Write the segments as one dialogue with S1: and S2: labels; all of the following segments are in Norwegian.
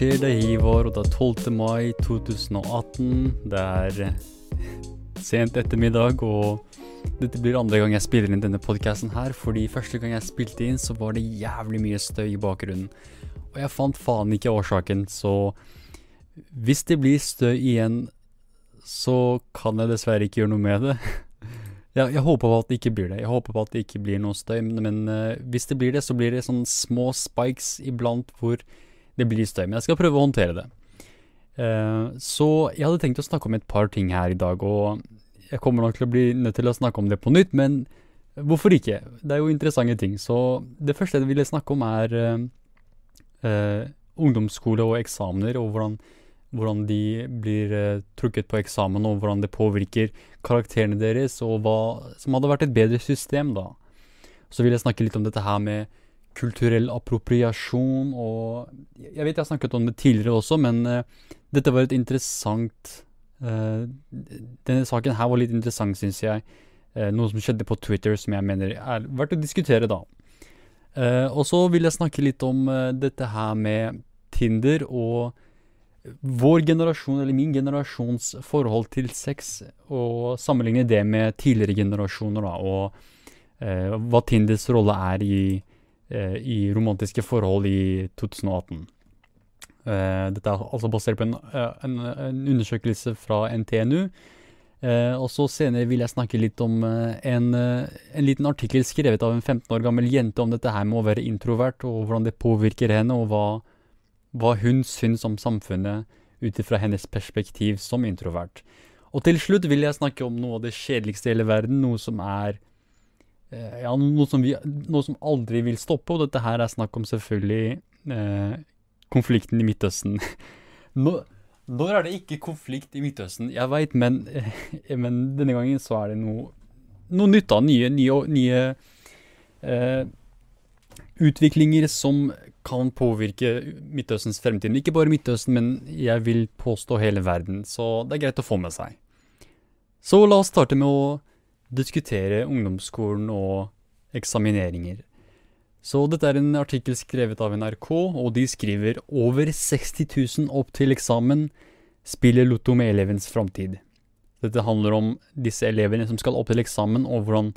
S1: Skjer? Det er Hivar, og det er 12. mai 2018. Det er sent ettermiddag, og dette blir andre gang jeg spiller inn denne podkasten her, fordi første gang jeg spilte inn, så var det jævlig mye støy i bakgrunnen. Og jeg fant faen ikke årsaken, så hvis det blir støy igjen, så kan jeg dessverre ikke gjøre noe med det. Jeg, jeg håper på at det ikke blir det. Jeg håper på at det ikke blir noe støy, men, men uh, hvis det blir det, så blir det sånne små spikes iblant hvor det blir støy. Men jeg skal prøve å håndtere det. Uh, så jeg hadde tenkt å snakke om et par ting her i dag, og jeg kommer nok til å bli nødt til å snakke om det på nytt, men hvorfor ikke? Det er jo interessante ting. Så det første jeg ville snakke om, er uh, ungdomsskole og eksamener, og hvordan hvordan de blir uh, trukket på eksamen, og hvordan det påvirker karakterene deres, og hva som hadde vært et bedre system, da. Så vil jeg snakke litt om dette her med kulturell appropriasjon, og Jeg vet jeg har snakket om det tidligere også, men uh, dette var et interessant uh, Denne saken her var litt interessant, syns jeg. noe som skjedde på Twitter som jeg mener er verdt å diskutere, da. og så vil jeg snakke litt om dette her med Tinder og vår generasjon, eller min generasjons forhold til sex, og sammenligne det med tidligere generasjoner, da, og hva Tinders rolle er i, i, romantiske forhold i 2018. Eh, dette er altså basert på en, eh, en, en undersøkelse fra NTNU. Eh, og så senere vil jeg snakke litt om eh, en, en, liten artikkel skrevet av en 15 år gammel jente om dette her med å være introvert, og hvordan det påvirker henne, og hva hva hun syns om samfunnet ut ifra hennes perspektiv som introvert. Og til slutt vil jeg snakke om noe av det kjedeligste i hele verden, noe som er eh, ja, noe som, vi, noe som, aldri vil stoppe, og dette her er snakk om selvfølgelig eh, konflikten i Midtøsten. Nå, når er det ikke konflikt i Midtøsten? Jeg veit, men, eh, men, denne gangen så er det noe, noe nytt, da. Nye, nye, nye eh, utviklinger som kan påvirke Midtøstens fremtid. Ikke bare Midtøsten, men jeg vil påstå hele verden, så det er greit å få med seg. Så la oss starte med å diskutere ungdomsskolen og eksamineringer. Så dette er en artikkel skrevet av NRK, og de skriver over 60 000 opp til eksamen spiller lotto med elevens framtid. Dette handler om disse elevene som skal opp til eksamen, og hvordan,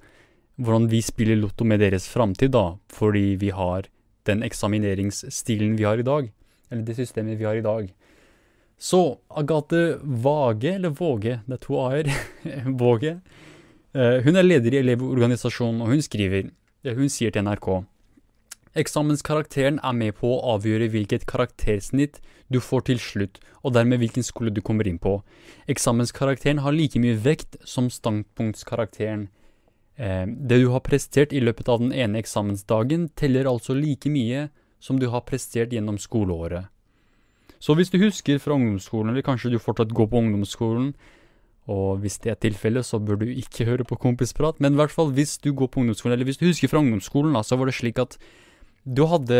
S1: hvordan vi spiller lotto med deres framtid, da, fordi vi har den eksamineringsstilen vi har i dag. Eller det systemet vi har i dag. Så Agathe Vage, eller Våge, det er to a-er, Våge, hun er leder i Elevorganisasjonen, og hun skriver, hun sier til NRK Eksamenskarakteren er med på å avgjøre hvilket karaktersnitt du får til slutt, og dermed hvilken skole du kommer inn på. Eksamenskarakteren har like mye vekt som standpunktskarakteren. Eh, det du har prestert i løpet av den ene eksamensdagen, teller altså like mye som du har prestert gjennom skoleåret. Så hvis du husker fra ungdomsskolen, eller kanskje du fortsatt går på ungdomsskolen, og hvis det er tilfellet, så bør du ikke høre på kompisprat, men i hvert fall hvis du går på ungdomsskolen, eller hvis du husker fra ungdomsskolen, da, så var det slik at du hadde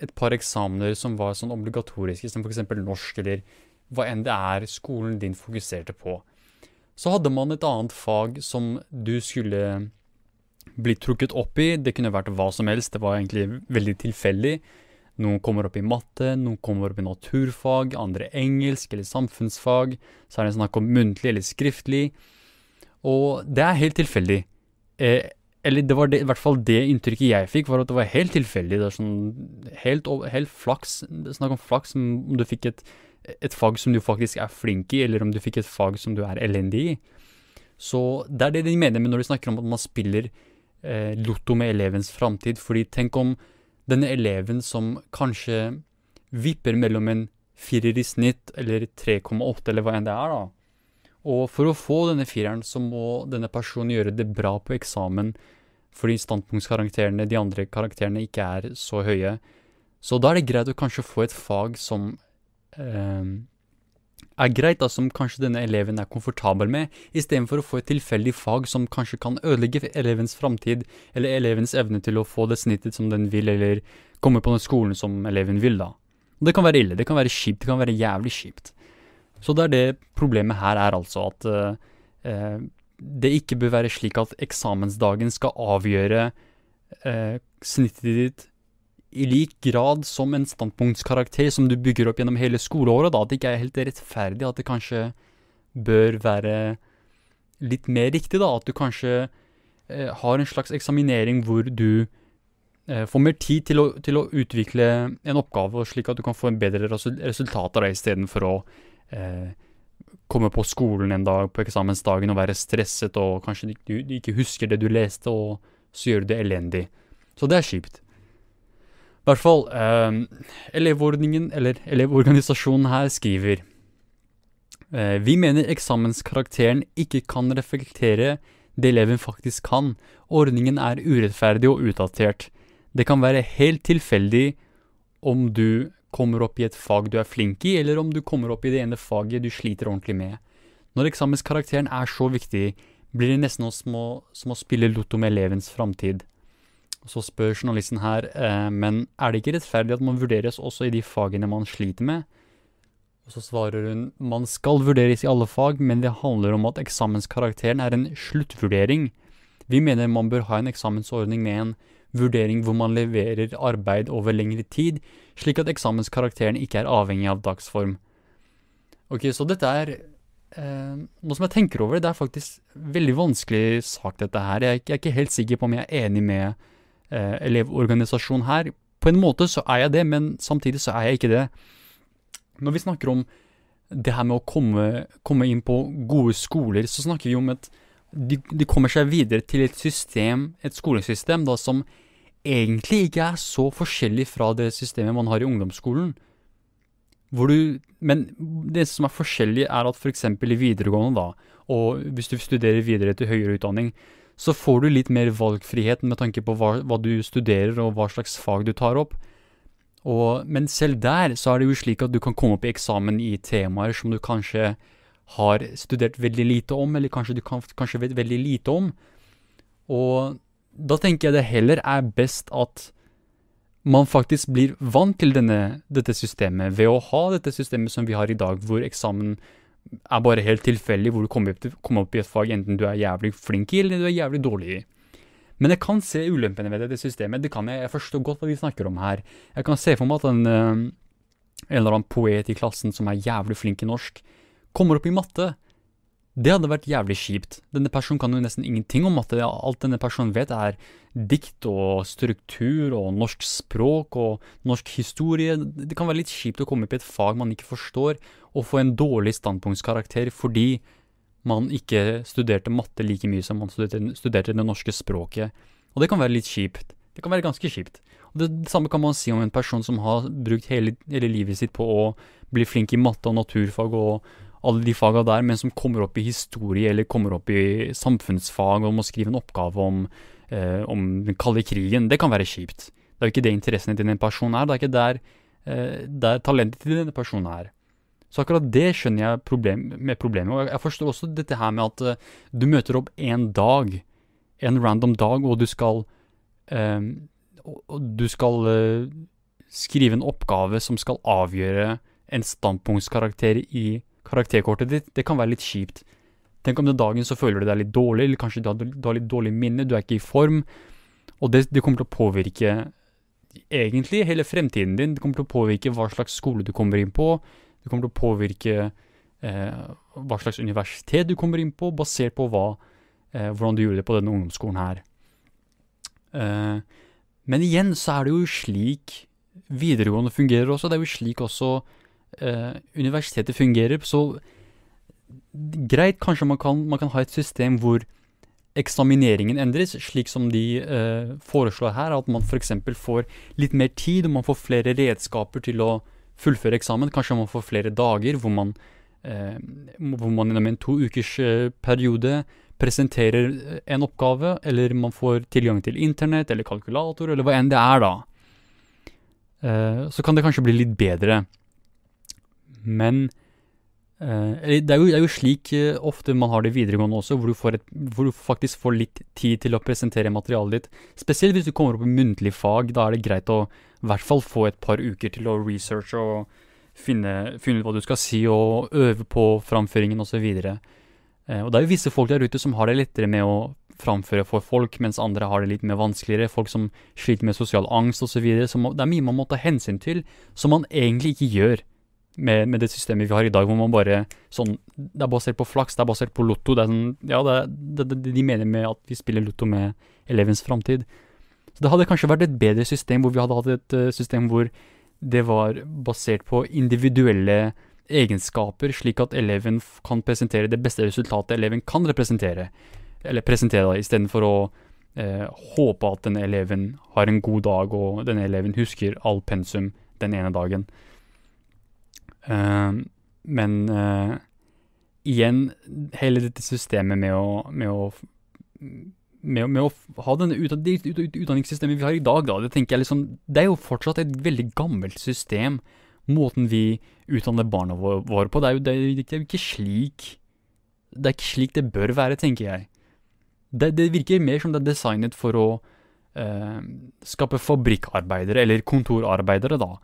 S1: et par eksamener som var sånn obligatoriske, som f.eks. norsk, eller hva enn det er skolen din fokuserte på. Så hadde man et annet fag som du skulle bli trukket opp i. Det kunne vært hva som helst, det var egentlig veldig tilfeldig. Noen kommer opp i matte, noen kommer opp i naturfag, andre engelsk eller samfunnsfag. Så er det snakk om muntlig eller skriftlig. Og det er helt tilfeldig. Eh, eller det var det, i hvert fall det inntrykket jeg fikk, var at det var helt tilfeldig. Det er sånn helt, helt flaks. Snakk om flaks, om du fikk et et fag som du faktisk er flink i, eller om du fikk et fag som du er elendig i. Så det er det de mener med når de snakker om at man spiller eh, lotto med elevens framtid. Fordi tenk om denne eleven som kanskje vipper mellom en firer i snitt eller 3,8 eller hva enn det er, da. Og for å få denne fireren, så må denne personen gjøre det bra på eksamen fordi standpunktskarakterene, de andre karakterene, ikke er så høye. Så da er det greit å kanskje få et fag som Ehm, er greit, da, som kanskje denne eleven er komfortabel med, istedenfor å få et tilfeldig fag som kanskje kan ødelegge elevens framtid, eller elevens evne til å få det snittet som den vil, eller komme på den skolen som eleven vil, da. Det kan være ille, det kan være kjipt, det kan være jævlig kjipt. Så det er det problemet her er, altså, at uh, det ikke bør være slik at eksamensdagen skal avgjøre uh, snittet ditt i lik grad som en standpunktskarakter som du bygger opp gjennom hele skoleåret, da, at det ikke er helt rettferdig, at det kanskje bør være litt mer riktig, da, at du kanskje eh, har en slags eksaminering hvor du eh, får mer tid til å, til å, utvikle en oppgave, slik at du kan få en bedre resultat av det, istedenfor å eh, komme på skolen en dag på eksamensdagen og være stresset, og kanskje du, du ikke husker det du leste, og så gjør du det elendig. Så det er kjipt. I hvert fall, eh, elevordningen, eller Elevorganisasjonen her, skriver eh, Vi mener eksamenskarakteren ikke kan reflektere det eleven faktisk kan. Ordningen er urettferdig og utdatert. Det kan være helt tilfeldig om du kommer opp i et fag du er flink i, eller om du kommer opp i det ene faget du sliter ordentlig med. Når eksamenskarakteren er så viktig, blir det nesten som å, som å spille lotto med elevens framtid. Så spør journalisten her, eh, men er det ikke rettferdig at man vurderes også i de fagene man sliter med? Og så svarer hun, man skal vurderes i alle fag, men det handler om at eksamenskarakteren er en sluttvurdering. Vi mener man bør ha en eksamensordning med en vurdering hvor man leverer arbeid over lengre tid, slik at eksamenskarakteren ikke er avhengig av dagsform. Ok, så dette er eh, Nå som jeg tenker over det, er faktisk veldig vanskelig sak, dette her. Jeg, jeg er ikke helt sikker på om jeg er enig med eh, elevorganisasjon her. På en måte så er jeg det, men samtidig så er jeg ikke det. Når vi snakker om det her med å komme, komme inn på gode skoler, så snakker vi om at de, de, kommer seg videre til et system, et skolesystem, da, som egentlig ikke er så forskjellig fra det systemet man har i ungdomsskolen. Hvor du, men det som er forskjellig, er at f.eks. i videregående, da, og hvis du studerer videre til høyere utdanning, så får du litt mer valgfrihet med tanke på hva, hva du studerer og hva slags fag du tar opp. Og, men selv der så er det jo slik at du kan komme opp i eksamen i temaer som du kanskje har studert veldig lite om, eller kanskje du kan, kanskje vet veldig lite om. Og da tenker jeg det heller er best at man faktisk blir vant til denne, dette systemet ved å ha dette systemet som vi har i dag, hvor eksamen er bare helt tilfeldig hvor du kommer opp, kommer opp, i et fag, enten du er jævlig flink i, eller du er jævlig dårlig i. Men jeg kan se ulempene ved dette systemet. Det kan jeg, jeg forstår godt hva de snakker om her. Jeg kan se for meg at en, eh, en eller annen poet i klassen som er jævlig flink i norsk, kommer opp i matte. Det hadde vært jævlig kjipt. Denne personen kan jo nesten ingenting om matte. Alt denne personen vet, er dikt og struktur og norsk språk og norsk historie. Det kan være litt kjipt å komme opp i et fag man ikke forstår, og få en dårlig standpunktskarakter fordi man ikke studerte matte like mye som man studerte, studerte det norske språket. Og det kan være litt kjipt. Det kan være ganske kjipt. Og det, det samme kan man si om en person som har brukt hele, hele livet sitt på å bli flink i matte og naturfag og alle de faga der, men som kommer opp i historie eller kommer opp i samfunnsfag og må skrive en oppgave om, eh, om den kalde krigen. Det kan være kjipt. Det er jo ikke det interessene til den personen er. Det er ikke der, eh, der talentet til denne personen er. Så akkurat det skjønner jeg problem, med problemet. Og jeg forstår også dette her med at uh, du møter opp en dag, en random dag, og du skal uh, du skal uh, skrive en oppgave som skal avgjøre en standpunktskarakter i karakterkortet ditt, det kan være litt kjipt. Tenk om den dagen så føler du deg litt dårlig, eller kanskje du har, du har litt dårlig minne, du er ikke i form. Og det, det, kommer til å påvirke egentlig hele fremtiden din. Det kommer til å påvirke hva slags skole du kommer inn på. Det kommer til å påvirke eh, hva slags universitet du kommer inn på, basert på hva, eh, hvordan du gjorde det på denne ungdomsskolen her. Eh, men igjen så er det jo slik videregående fungerer også. Det er jo slik også eh, universitetet fungerer. Så greit, kanskje man kan, man kan, ha et system hvor eksamineringen endres, slik som de eh, foreslår her. At man f.eks. får litt mer tid, og man får flere redskaper til å fullføre eksamen. Kanskje man får flere dager hvor man, eh, hvor man gjennom en to ukers eh, periode presenterer eh, en oppgave, eller man får tilgang til internett eller kalkulator, eller hva enn det er, da. Eh, så kan det kanskje bli litt bedre. Men det, er jo, det, er jo, slik uh, ofte man har det videregående også, hvor du, et, hvor du, faktisk får litt tid til å presentere materialet ditt. Spesielt hvis du kommer opp i muntlig fag. Da er det greit å i hvert fall få et par uker til å researche og finne, finne ut hva du skal si, og øve på framføringen osv. Uh, Eh, og det er jo visse folk der ute som har det lettere med å framføre for folk, mens andre har det litt mer vanskeligere. Folk som sliter med sosial angst osv. Så, så det er mye man må ta hensyn til, som man egentlig ikke gjør med, med, det systemet vi har i dag, hvor man bare sånn Det er basert på flaks, det er basert på lotto. Det er sånn, ja, det, det, det, de mener med at vi spiller lotto med elevens framtid. Så det hadde kanskje vært et bedre system hvor vi hadde hatt et uh, system hvor det var basert på individuelle egenskaper, slik at eleven kan presentere det beste resultatet eleven kan representere. Eller presentere, da, istedenfor å eh, håpe at denne eleven har en god dag, og denne eleven husker all pensum den ene dagen. Uh, men uh, igjen, hele dette systemet med å, med å med, med, å ha denne ut, det utdanningssystemet vi har i dag, da, det jeg liksom Det er jo fortsatt et veldig gammelt system, måten vi utdanner barna våre på. Det er jo, det er, ikke slik Det er ikke slik det bør være, tenker jeg. Det, det virker mer som det er designet for å eh, skape fabrikkarbeidere, eller kontorarbeidere, da,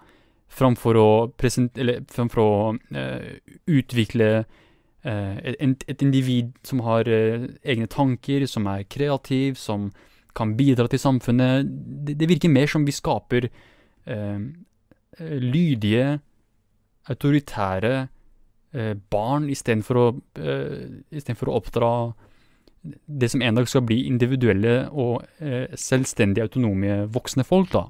S1: framfor å, framfor å eh, utvikle eh, et, individ som har eh, egne tanker, som er kreativ, som kan bidra til samfunnet. Det, virker mer som vi skaper eh, lydige, autoritære eh, barn istedenfor å, eh, å oppdra det som en dag skal bli individuelle og eh, selvstendige, autonome voksne folk, da.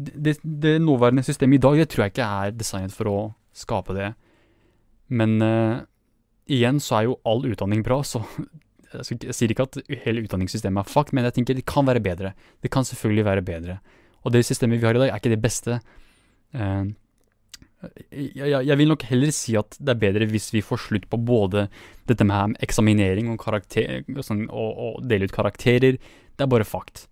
S1: Det, det, nåværende systemet i dag det tror jeg ikke er designet for å skape det. Men uh, igjen så er jo all utdanning bra, så jeg sier ikke at hele utdanningssystemet er fuck, men jeg tenker det kan være bedre. Det kan selvfølgelig være bedre. Og det systemet vi har i dag, er ikke det beste. Eh, jeg, jeg, vil nok heller si at det er bedre hvis vi får slutt på både dette med eksaminering og, karakter, og, sånn, og, og dele ut karakterer. Det er bare fakt.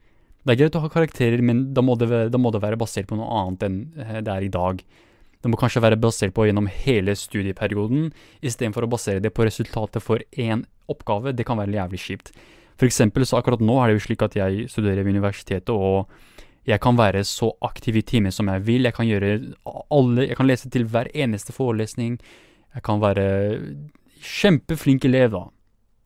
S1: Det er greit å ha karakterer, men da må, det, da må det være basert på noe annet enn eh, det er i dag. Det må kanskje være basert på gjennom hele studieperioden, istedenfor å basere det på resultatet for én oppgave. Det kan være jævlig kjipt. For eksempel så akkurat nå er det jo slik at jeg studerer ved universitetet, og jeg kan være så aktiv i timen som jeg vil. Jeg kan gjøre alle Jeg kan lese til hver eneste forelesning. Jeg kan være kjempeflink elev, da.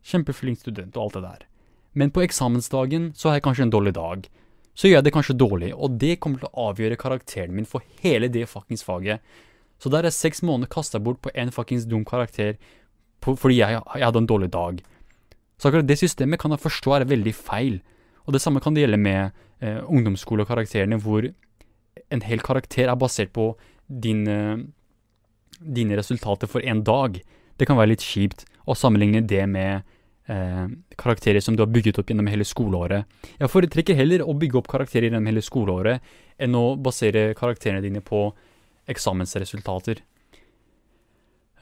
S1: Kjempeflink student og alt det der. Men på eksamensdagen så har jeg kanskje en dårlig dag. Så gjør jeg det kanskje dårlig, og det kommer til å avgjøre karakteren min for hele det fuckings faget. Så der er seks måneder kasta bort på en fuckings dum karakter på, fordi jeg, jeg, hadde en dårlig dag. Så akkurat det systemet kan jeg forstå er veldig feil. Og det samme kan det gjelde med eh, ungdomsskolekarakterene, hvor en hel karakter er basert på dine, dine resultater for en dag. Det kan være litt kjipt å sammenligne det med eh, karakterer som du har bygget opp gjennom hele skoleåret. Jeg foretrekker heller å bygge opp karakterer gjennom hele skoleåret enn å basere karakterene dine på eksamensresultater.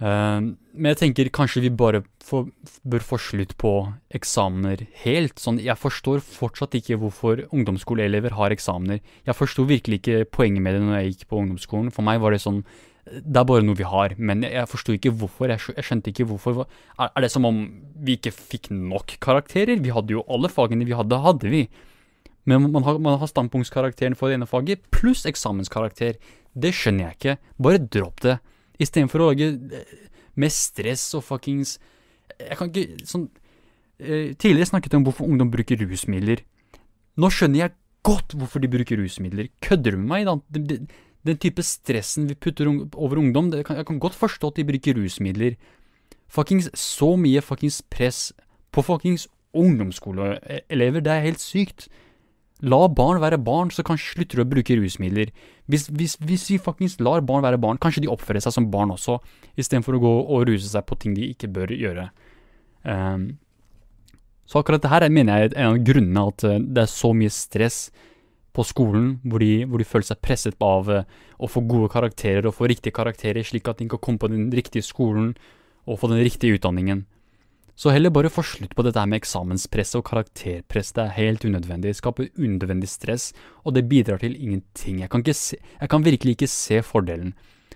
S1: Eh, men jeg tenker kanskje vi bare for, bør få slutt på eksamener helt. Sånn, jeg forstår fortsatt ikke hvorfor ungdomsskoleelever har eksamener. Jeg forsto virkelig ikke poenget med det når jeg gikk på ungdomsskolen. For meg var det sånn Det er bare noe vi har. Men jeg, jeg forsto ikke hvorfor. Jeg, skjønte ikke hvorfor. Er, det som om vi ikke fikk nok karakterer? Vi hadde jo alle fagene vi hadde, hadde vi. Men man har, man har standpunktskarakteren for det ene faget pluss eksamenskarakter. Det skjønner jeg ikke. Bare dropp det. Istedenfor å lage eh, med stress og fuckings Jeg kan ikke sånn eh, Tidligere snakket jeg om hvorfor ungdom bruker rusmidler. Nå skjønner jeg godt hvorfor de bruker rusmidler. Kødder du med meg? det den, den type stressen vi putter over ungdom, kan, jeg kan godt forstå at de bruker rusmidler. Fuckings så mye fuckings press på fuckings ungdomsskoleelever, det er helt sykt. La barn være barn, så kanskje slutter du å bruke rusmidler. Hvis, hvis, hvis vi fuckings lar barn være barn, kanskje de oppfører seg som barn også, istedenfor å gå og ruse seg på ting de ikke bør gjøre. Um, så akkurat det her mener jeg er en av grunnene at eh, det er så mye stress på skolen, hvor de, hvor de føler seg presset av uh, å få gode karakterer og få riktige karakterer, slik at de kan komme på den riktige skolen og få den riktige utdanningen. Så heller bare få slutt på dette med eksamenspress og karakterpress. Det er helt unødvendig. Det skaper unødvendig stress, og det bidrar til ingenting. Jeg kan, se, jeg kan, virkelig ikke se fordelen.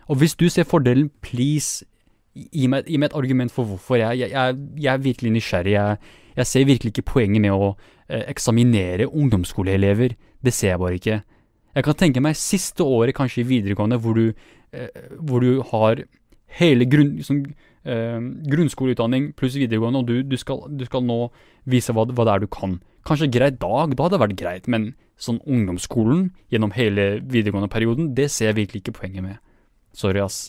S1: Og hvis du ser fordelen, please, gi meg, gi meg et argument for hvorfor. Jeg, jeg, jeg er virkelig nysgjerrig. Jeg, ser virkelig ikke poenget med å eh, eksaminere ungdomsskoleelever. Det ser jeg bare ikke. Jeg kan tenke meg siste året kanskje i videregående hvor du, eh, hvor du har hele grunn, liksom, eh, grunnskoleutdanning pluss videregående, og du, du, skal, du skal, nå vise hva, hva, det er du kan. Kanskje greit dag, da hadde det vært greit, men sånn ungdomsskolen gjennom hele videregående perioden, det ser jeg virkelig ikke poenget med. Sorry, ass.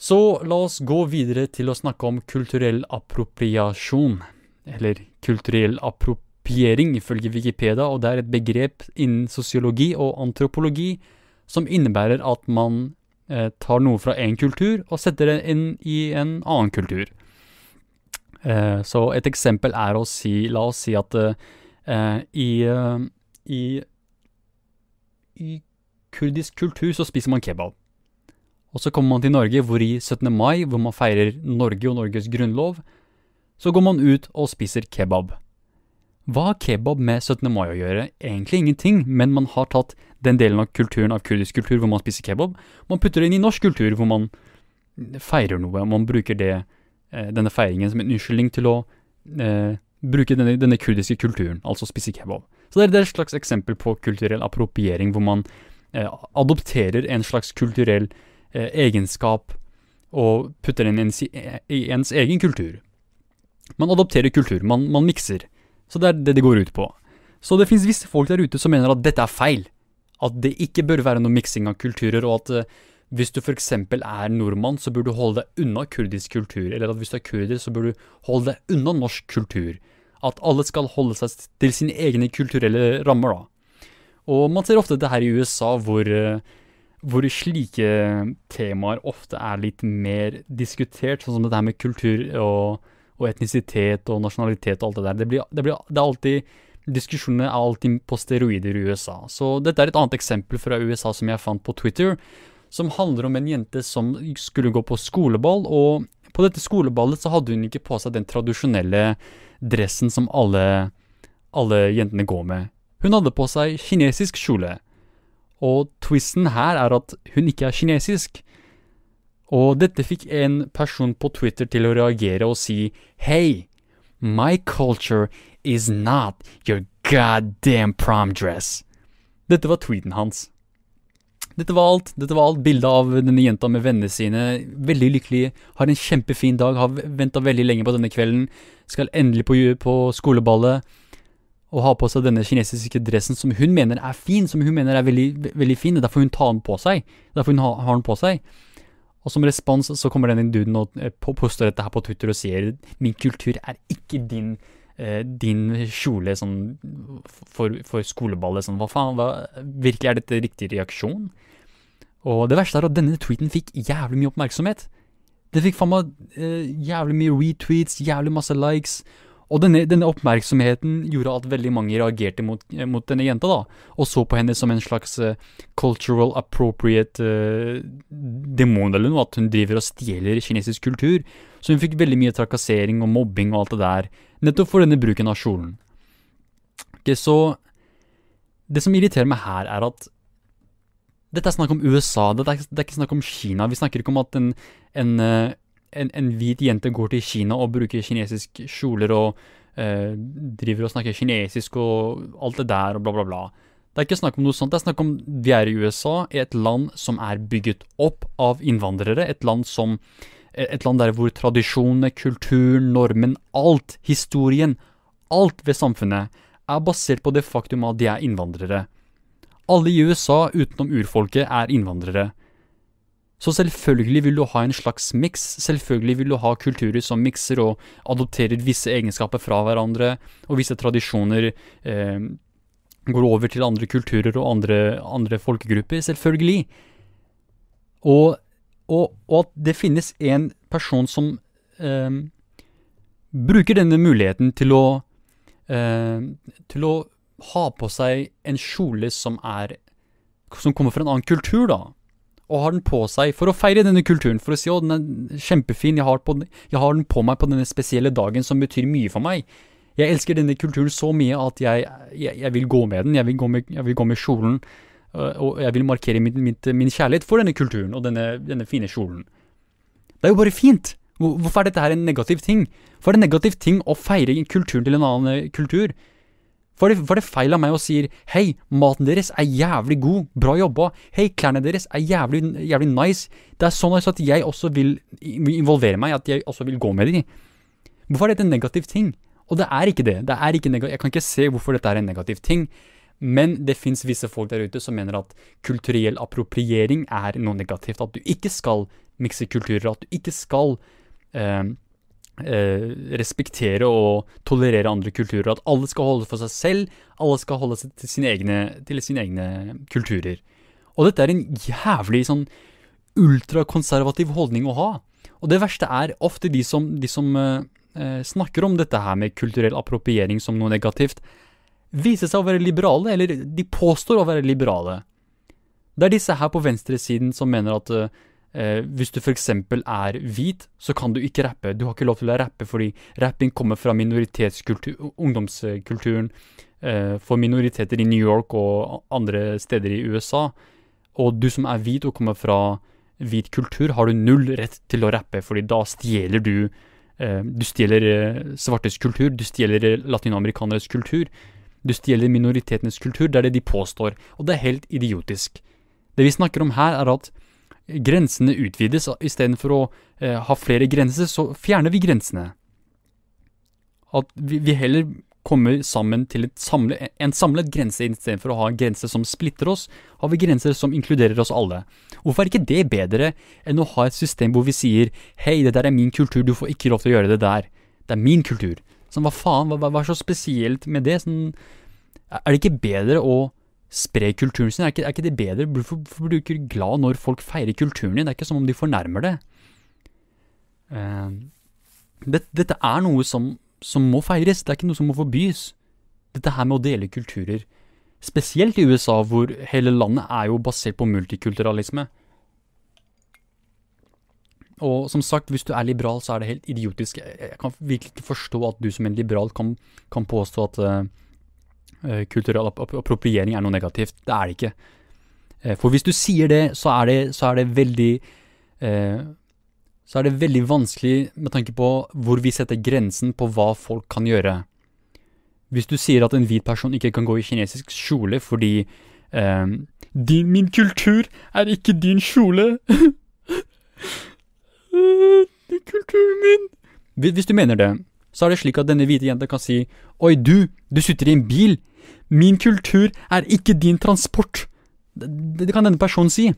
S1: Så la oss gå videre til å snakke om kulturell appropriasjon, eller kulturell appropriering ifølge Wikipedia, og det er et begrep innen sosiologi og antropologi som innebærer at man eh, tar noe fra én kultur og setter det inn i en annen kultur. Eh, så et eksempel er å si La oss si at eh, i, eh, i, i kurdisk kultur så spiser man kebab. Og så kommer man til Norge, hvor i 17. mai, hvor man feirer Norge og Norges grunnlov, så går man ut og spiser kebab. Hva har kebab med 17. mai å gjøre? Egentlig ingenting, men man har tatt den delen av kulturen av kurdisk kultur hvor man spiser kebab, man putter det inn i norsk kultur hvor man feirer noe. Man bruker det, eh, denne feiringen som en unnskyldning til å eh, bruke denne, denne, kurdiske kulturen, altså spise kebab. Så det er, et slags eksempel på kulturell appropriering, hvor man eh, adopterer en slags kulturell eh, egenskap og putter den inn i ens egen kultur. Man adopterer kultur, man, man mikser. Så det er det det går ut på. Så det fins visse folk der ute som mener at dette er feil. At det ikke bør være noe miksing av kulturer, og at uh, hvis du f.eks. er nordmann, så bør du holde deg unna kurdisk kultur. Eller at hvis du er kurder, så bør du holde deg unna norsk kultur. At alle skal holde seg til sine egne kulturelle rammer, da. Og man ser ofte det her i USA, hvor, uh, hvor slike temaer ofte er litt mer diskutert, sånn som det her med kultur og og etnisitet og nasjonalitet og alt det der. Det, blir, det, blir, det er alltid Diskusjonene er alltid på steroider i USA. Så dette er et annet eksempel fra USA som jeg fant på Twitter, som handler om en jente som skulle gå på skoleball, og på dette skoleballet så hadde hun ikke på seg den tradisjonelle dressen som alle, alle jentene går med. Hun hadde på seg kinesisk kjole. Og twisten her er at hun ikke er kinesisk. Og dette fikk en person på Twitter til å reagere og si Hey, my culture is not your goddamn prom dress. Dette var tweeten hans. Dette var alt. Dette var alt bildet av denne jenta med vennene sine. Veldig lykkelig, har en kjempefin dag, har venta veldig lenge på denne kvelden. Skal endelig på, på skoleballet og ha på seg denne kinesiske dressen som hun mener er fin, som hun mener er veldig, veldig fin. Derfor hun tar den på seg. Derfor hun har, har den på seg. Og som respons så kommer denne duden og påstår poster dette her på Twitter og sier min kultur er ikke din, eh, din kjole sånn for, for skoleballet. Sånn, hva faen, hva, virkelig er dette riktig reaksjon? Og det verste er at denne tweeten fikk jævlig mye oppmerksomhet. Det fikk faen meg eh, jævlig mye retweets, jævlig masse likes. Og denne, denne, oppmerksomheten gjorde at veldig mange reagerte mot, eh, mot, denne jenta, da, og så på henne som en slags uh, cultural appropriate uh, demon, eller noe, at hun driver og stjeler kinesisk kultur. Så hun fikk veldig mye trakassering og mobbing og alt det der, nettopp for denne bruken av kjolen. Okay, så det som irriterer meg her, er at dette er snakk om USA, det er, det er ikke snakk om Kina. Vi snakker ikke om at en, en uh, en, en, hvit jente går til Kina og bruker kinesiske kjoler og eh, driver og snakker kinesisk og alt det der og bla, bla, bla. Det er ikke snakk om noe sånt. Det er snakk om vi er i USA, i et land som er bygget opp av innvandrere. Et land som et land der hvor tradisjonene, kulturen, normen, alt, historien, alt ved samfunnet er basert på det faktum at de er innvandrere. Alle i USA utenom urfolket er innvandrere. Så selvfølgelig vil du ha en slags miks, selvfølgelig vil du ha kulturer som mikser og adopterer visse egenskaper fra hverandre, og visse tradisjoner eh, går over til andre kulturer og andre, andre folkegrupper, selvfølgelig. Og, og, og, at det finnes en person som eh, bruker denne muligheten til å eh, til å ha på seg en kjole som er som kommer fra en annen kultur, da og har den på seg for å feire denne kulturen. For å si at den er kjempefin, jeg har, på, jeg har, den på meg på denne spesielle dagen som betyr mye for meg. Jeg elsker denne kulturen så mye at jeg, jeg, jeg vil gå med den. Jeg vil gå med, vil med kjolen. Øh, og jeg vil markere min, min, min, kjærlighet for denne kulturen og denne, denne fine kjolen. Det er jo bare fint. Hvorfor er dette her en negativ ting? For det er en negativ ting å feire kulturen til en annen kultur. Var det, var det feil av meg å si hei, maten deres er jævlig god, bra jobba, hei, klærne deres er jævlig, jævlig nice, det er så nice at jeg også vil involvere meg, at jeg også vil gå med de. Hvorfor er dette en negativ ting? Og det er ikke det. det er ikke negativ. Jeg kan ikke se hvorfor dette er en negativ ting. Men det fins visse folk der ute som mener at kulturell appropriering er noe negativt. At du ikke skal mikse kulturer, at du ikke skal eh, eh, respektere og tolerere andre kulturer. At alle skal holde for seg selv, alle skal holde seg til sine egne, til sine egne kulturer. Og dette er en jævlig sånn ultrakonservativ holdning å ha. Og det verste er ofte de som, de som eh, eh snakker om dette her med kulturell appropriering som noe negativt, viser seg å være liberale, eller de påstår å være liberale. Det er disse her på venstresiden som mener at uh, Eh, hvis du f.eks. er hvit, så kan du ikke rappe. Du har ikke lov til å rappe fordi rapping kommer fra minoritetskultur, ungdomskulturen eh, for minoriteter i New York og andre steder i USA. Og du som er hvit og kommer fra hvit kultur, har du null rett til å rappe, fordi da stjeler du eh, Du stjeler eh, svartes kultur, du stjeler eh, latinamerikaneres kultur. Du stjeler minoritetenes kultur, det er det de påstår, og det er helt idiotisk. Det vi snakker om her, er at grensene utvides. Istedenfor å eh, ha flere grenser, så fjerner vi grensene. At vi, vi heller kommer sammen til samlet, en samlet grense istedenfor å ha en grense som splitter oss, har vi grenser som inkluderer oss alle. Hvorfor er ikke det bedre enn å ha et system hvor vi sier hei, det der er min kultur, du får ikke lov til å gjøre det der. Det er min kultur. Sånn, hva faen, hva, hva er så spesielt med det? Sånn, er det ikke bedre å spre kulturen sin. Er ikke, er ikke det bedre? Hvorfor, blir du ikke glad når folk feirer kulturen din? Det er ikke som om de fornærmer det. Uh, det dette er noe som, som, må feires, det er ikke noe som må forbys. Dette her med å dele kulturer. Spesielt i USA, hvor hele landet er jo basert på multikulturalisme. Og som sagt, hvis du er liberal, så er det helt idiotisk. Jeg kan virkelig ikke forstå at du som en liberal kan, kan påstå at uh, kulturell appropriering er noe negativt. Det er det ikke. Eh, for hvis du sier det, så er det, så er det veldig eh, så er det veldig vanskelig med tanke på hvor vi setter grensen på hva folk kan gjøre. Hvis du sier at en hvit person ikke kan gå i kinesisk kjole fordi eh, din, 'Min kultur er ikke din kjole'. er kulturen min. Hvis du mener det, så er det slik at denne hvite jenta kan si 'Oi, du, du sitter i en bil'. Min kultur er ikke din transport. Det, det kan denne personen si.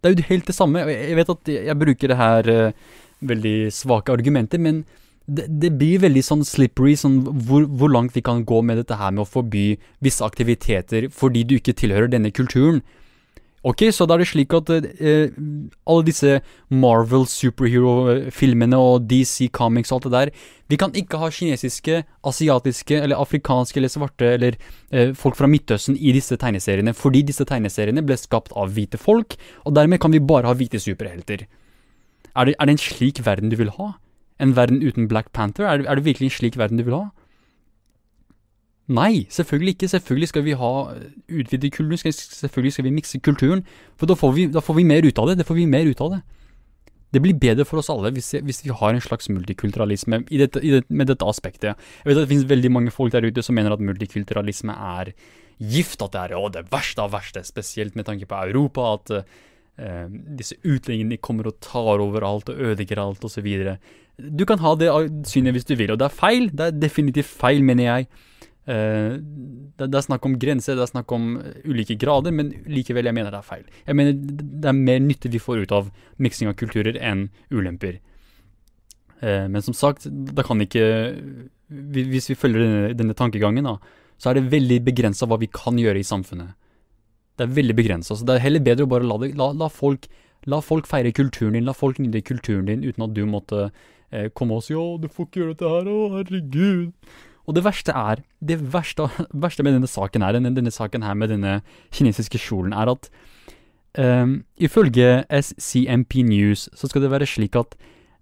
S1: Det er jo helt det samme. Jeg vet at jeg bruker det her uh, veldig svake argumenter, men det, det, blir veldig sånn slippery, sånn hvor, hvor, langt vi kan gå med dette her med å forby visse aktiviteter fordi du ikke tilhører denne kulturen. Ok, så da er det slik at eh, alle disse Marvel superhero-filmene og DC Comics og alt det der Vi kan ikke ha kinesiske, asiatiske eller afrikanske eller svarte eller eh, folk fra Midtøsten i disse tegneseriene, fordi disse tegneseriene ble skapt av hvite folk, og dermed kan vi bare ha hvite superhelter. Er det, er det en slik verden du vil ha? En verden uten Black Panther? Er det, er det virkelig en slik verden du vil ha? Nei, selvfølgelig ikke. Selvfølgelig skal vi ha utvide kulturen. Selvfølgelig skal vi mikse kulturen. For da får, vi, da får, vi, mer ut av det. Det får vi mer ut av det. Det blir bedre for oss alle hvis, hvis vi har en slags multikulturalisme i dette, i det, med dette aspektet. Jeg vet at det finnes veldig mange folk der ute som mener at multikulturalisme er gift. At det er å, det verste av verste. Spesielt med tanke på Europa. At uh, disse utlendingene kommer og tar over alt og ødelegger alt osv. Du kan ha det synet hvis du vil, og det er feil. Det er definitivt feil, mener jeg. Uh, det, er snakk om grenser, det er snakk om ulike grader, men likevel, jeg mener det er feil. Jeg mener det er mer nytte vi får ut av miksing av kulturer enn ulemper. Uh, men som sagt, da kan ikke Hvis vi følger denne, denne tankegangen, da, så er det veldig begrensa hva vi kan gjøre i samfunnet. Det er veldig begrensa. Så det er heller bedre å bare la, det, la, la, folk, la folk feire kulturen din, la folk nyte kulturen din uten at du måtte eh, komme og si 'Å, du får ikke gjøre dette her. Å, herregud'. Og det verste er, det verste, verste med denne saken her, denne, saken her med denne kinesiske kjolen, er at um, ifølge SCMP News så skal det være slik at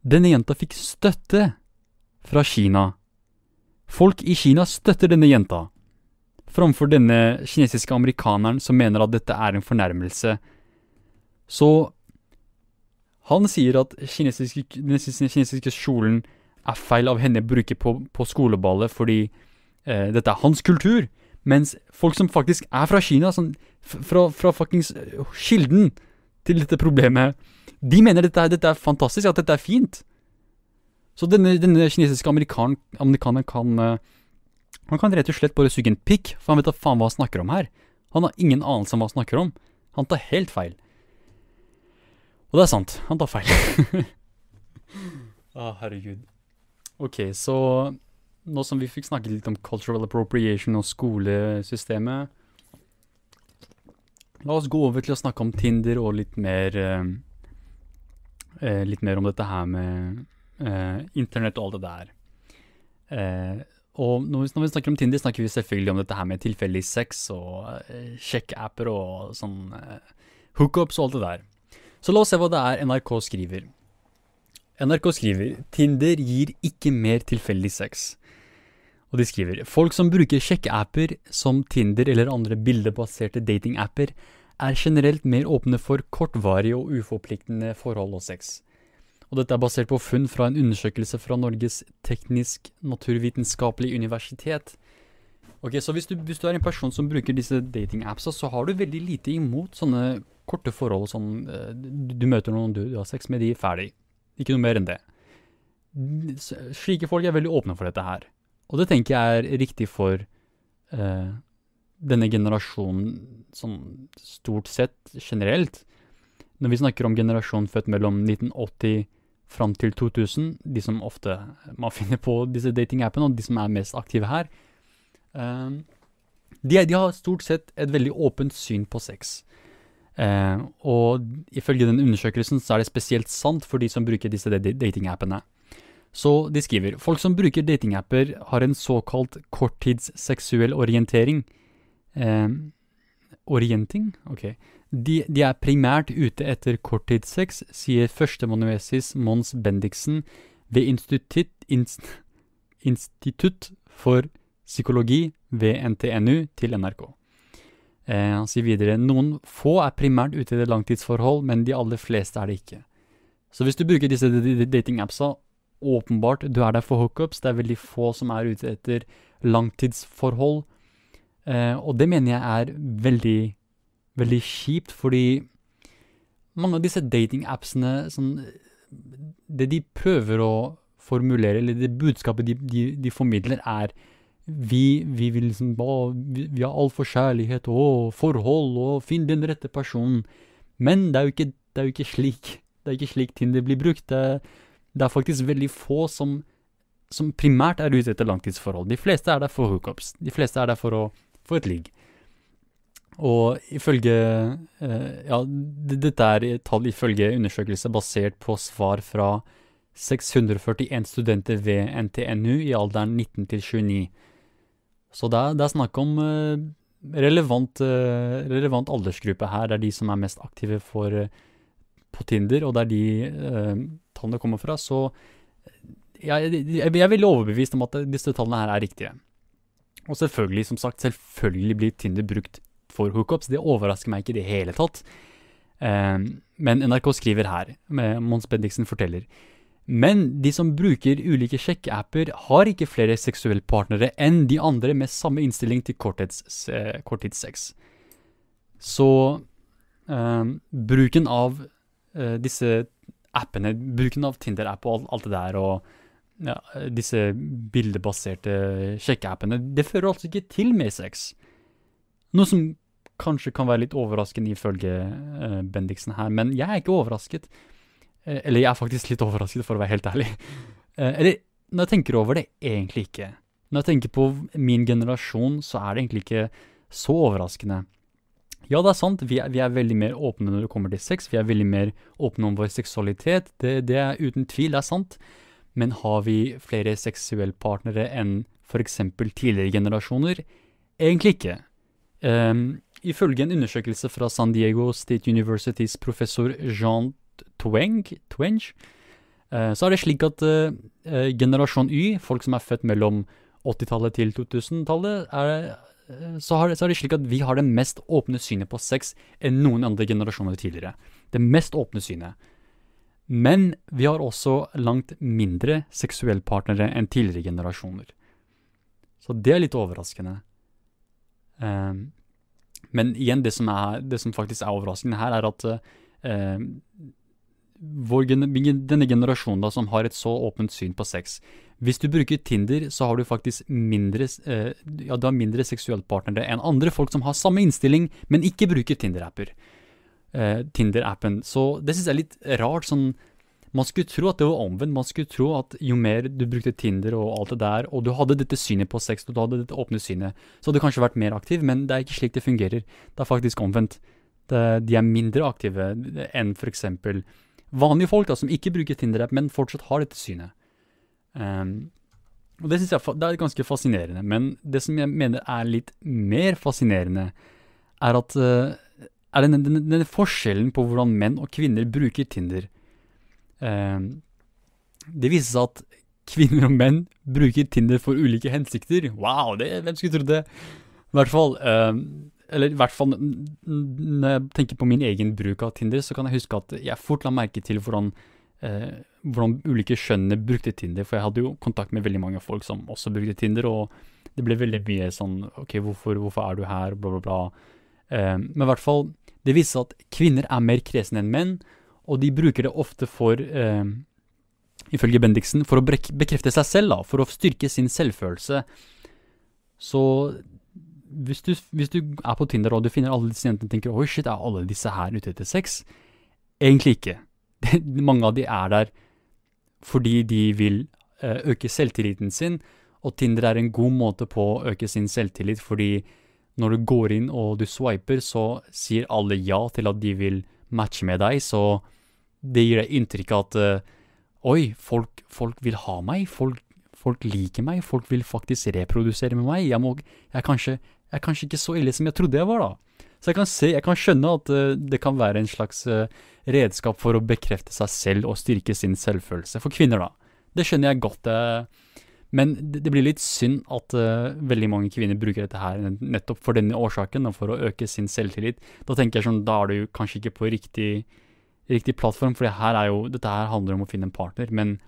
S1: denne jenta fikk støtte fra Kina. Folk i Kina støtter denne jenta, framfor denne kinesiske amerikaneren som mener at dette er en fornærmelse. Så han sier at kinesiske, den kinesiske kjolen er feil av henne å bruke på, på skoleballet fordi eh, dette er hans kultur. Mens folk som faktisk er fra Kina, sånn, fra, fra fuckings eh, kilden til dette problemet, de mener dette, dette er fantastisk, at dette er fint. Så denne, denne kinesiske amerikan, amerikaneren kan eh, Han kan rett og slett bare suge en pikk, for han vet da faen hva han snakker om her. Han har ingen anelse om hva han snakker om. Han tar helt feil. Og det er sant, han tar feil. Å, herregud. Ok, så nå som vi fikk snakket litt om cultural appropriation og skolesystemet La oss gå over til å snakke om Tinder og litt mer eh, eh, Litt mer om dette her med eh, internett og alt det der. Eh, og når vi, når vi snakker om Tinder, snakker vi selvfølgelig om dette her med tilfeldig sex og eh, sjekkeapper og sånn eh, hookups og alt det der. Så la oss se hva det er NRK skriver. NRK skriver Tinder gir ikke mer tilfeldig sex. Og de skriver folk som bruker sjekkeapper som Tinder eller andre bildebaserte datingapper, er generelt mer åpne for kortvarige og uforpliktende forhold og sex. Og dette er basert på funn fra en undersøkelse fra Norges teknisk-naturvitenskapelige universitet. Ok, Så hvis du, hvis du er en person som bruker disse datingappsa, så har du veldig lite imot sånne korte forhold. Sånn, eh, du, du møter noen du, du har sex med, de er ferdig. Ikke noe mer enn det. Slike folk er veldig åpne for dette her. Og det tenker jeg er riktig for eh, denne generasjonen sånn stort sett generelt. Når vi snakker om generasjonen født mellom 1980 fram til 2000, de som ofte man finner på disse datingappene, og de som er mest aktive her, eh, de, de har stort sett et veldig åpent syn på sex. Eh, og ifølge den undersøkelsen så er det spesielt sant for de som bruker disse datingappene. Så de skriver folk som bruker datingapper har en såkalt korttidsseksuell orientering. Eh, orienting? Ok. De, de er primært ute etter korttidssex, sier førsteamanuensis Mons Bendiksen ved Institutt, Inst, Institutt for psykologi ved NTNU til NRK. Eh, han sier videre noen få er primært ute etter langtidsforhold, men de aller fleste er det ikke. Så hvis du bruker disse datingappsa, åpenbart du er der for hookups. Det er veldig få som er ute etter langtidsforhold. Eh, og det mener jeg er veldig, veldig kjipt, fordi mange av disse datingappsene sånn, Det de prøver å formulere, eller det budskapet de, de, de formidler, er vi, vi vil liksom å, vi, vi har all for kjærlighet og forhold og finn den rette personen. Men det er jo ikke, det er jo ikke slik. Det er ikke slik Tinder blir brukt. Det, det er faktisk veldig få som, som primært er ute etter langtidsforhold. De fleste er der for hookups. De fleste er der for å få et ligg. Og ifølge eh, Ja, dette er tall ifølge undersøkelse basert på svar fra 641 studenter ved NTNU i alderen 19 til 29. Så det er, det er snakk om eh, relevant, eh, relevant aldersgruppe her. Det er de som er mest aktive for, eh, på Tinder, og det er de eh, tallene kommer fra. Så jeg, jeg, jeg er veldig overbevist om at disse tallene her er riktige. Og selvfølgelig, som sagt, selvfølgelig blir Tinder brukt for hookups. Det overrasker meg ikke i det hele tatt. Eh, men NRK skriver her, Mons Bendiksen forteller, men de som bruker ulike sjekkeapper, har ikke flere seksuelle enn de andre med samme innstilling til korttids, eh, korttidssex. Så eh, bruken av eh, disse appene, bruken av Tinder-app og alt, alt det der, og ja, disse bildebaserte sjekkeappene, det fører altså ikke til mer sex. Noe som kanskje kan være litt overraskende ifølge eh, Bendiksen her, men jeg er ikke overrasket. Eh, eller jeg er faktisk litt overrasket, for å være helt ærlig. Eh, eller når jeg tenker over det, egentlig ikke. Når jeg tenker på min generasjon, så er det egentlig ikke så overraskende. Ja, det er sant, vi er, vi er veldig mer åpne når det kommer til sex. Vi er veldig mer åpne om vår seksualitet. Det, det er uten tvil, det er sant. Men har vi flere seksuellpartnere enn f.eks. tidligere generasjoner? Egentlig ikke. Um, ifølge en undersøkelse fra San Diego State Universitys professor Jean Tweng, Twenge, eh, så er det slik at eh, eh, generasjon Y, folk som er født mellom 80-tallet til 2000-tallet, er, eh, så, så er det slik at vi har det mest åpne synet på sex enn noen andre generasjoner tidligere. Det mest åpne synet. Men vi har også langt mindre seksuellpartnere enn tidligere generasjoner. Så det er litt overraskende. Um, men igjen, det som, er, det som, faktisk er overraskende her, er at uh, vår, denne generasjonen da, som har et så åpent syn på sex Hvis du bruker Tinder, så har du faktisk mindre, eh, ja, du har mindre seksualpartnere enn andre folk som har samme innstilling, men ikke bruker Tinder-apper. Eh, Tinder-appen. Så det syns jeg er litt rart. sånn man skulle tro at det var omvendt. Man skulle tro at jo mer du brukte Tinder og alt det der, og du hadde dette synet på sex, og du hadde dette åpne synet, så hadde du kanskje vært mer aktiv, men det er ikke slik det fungerer. Det er faktisk omvendt. Det, de er mindre aktive enn f.eks. vanlige folk da, som ikke bruker Tinder-app, men fortsatt har dette synet. Um, og Det synes jeg det er ganske fascinerende. Men det som jeg mener er litt mer fascinerende, er at uh, er denne, den, den, forskjellen på hvordan menn og kvinner bruker Tinder. Ehm, det viser seg at kvinner og menn bruker Tinder for ulike hensikter. Wow, det, hvem skulle trodd det? I hvert fall uh, Eller i hvert fall når jeg tenker på min egen bruk av Tinder, så kan jeg huske at jeg fort la merke til hvordan, eh, hvordan ulike skjønnene brukte Tinder. For jeg hadde jo kontakt med veldig mange folk som også brukte Tinder, og det ble veldig mye sånn OK, hvorfor, hvorfor er du her? Bla, bla, bla. Eh, men i hvert fall, det viser seg at kvinner er mer kresne enn menn og de bruker det ofte for, eh, ifølge Bendiksen, for å bekrefte seg selv, da, for å styrke sin selvfølelse. Så hvis du, hvis du, er på Tinder og du finner alle disse jentene og tenker oi, shit, er alle disse her ute etter sex? Egentlig ikke. Mange av de er der fordi de vil eh, øke selvtilliten sin, og Tinder er en god måte på å øke sin selvtillit, fordi når du går inn og du swiper, så sier alle ja til at de vil matche med deg, så det gir deg inntrykk av at uh, Oi, folk, folk, vil ha meg. Folk, folk, liker meg. Folk vil faktisk reprodusere med meg. Jeg, må, jeg, kanskje, jeg, er kanskje, ikke så ille som jeg trodde jeg var, da. Så jeg kan, se, jeg kan skjønne at uh, det kan være en slags uh, redskap for å bekrefte seg selv og styrke sin selvfølelse. For kvinner, da. Det skjønner jeg godt. men det, blir litt synd at veldig mange kvinner bruker dette her nettopp for denne årsaken, og for å øke sin selvtillit. Da tenker jeg sånn, da er du kanskje ikke på riktig riktig plattform, for her er jo, dette her handler om å finne en partner. Men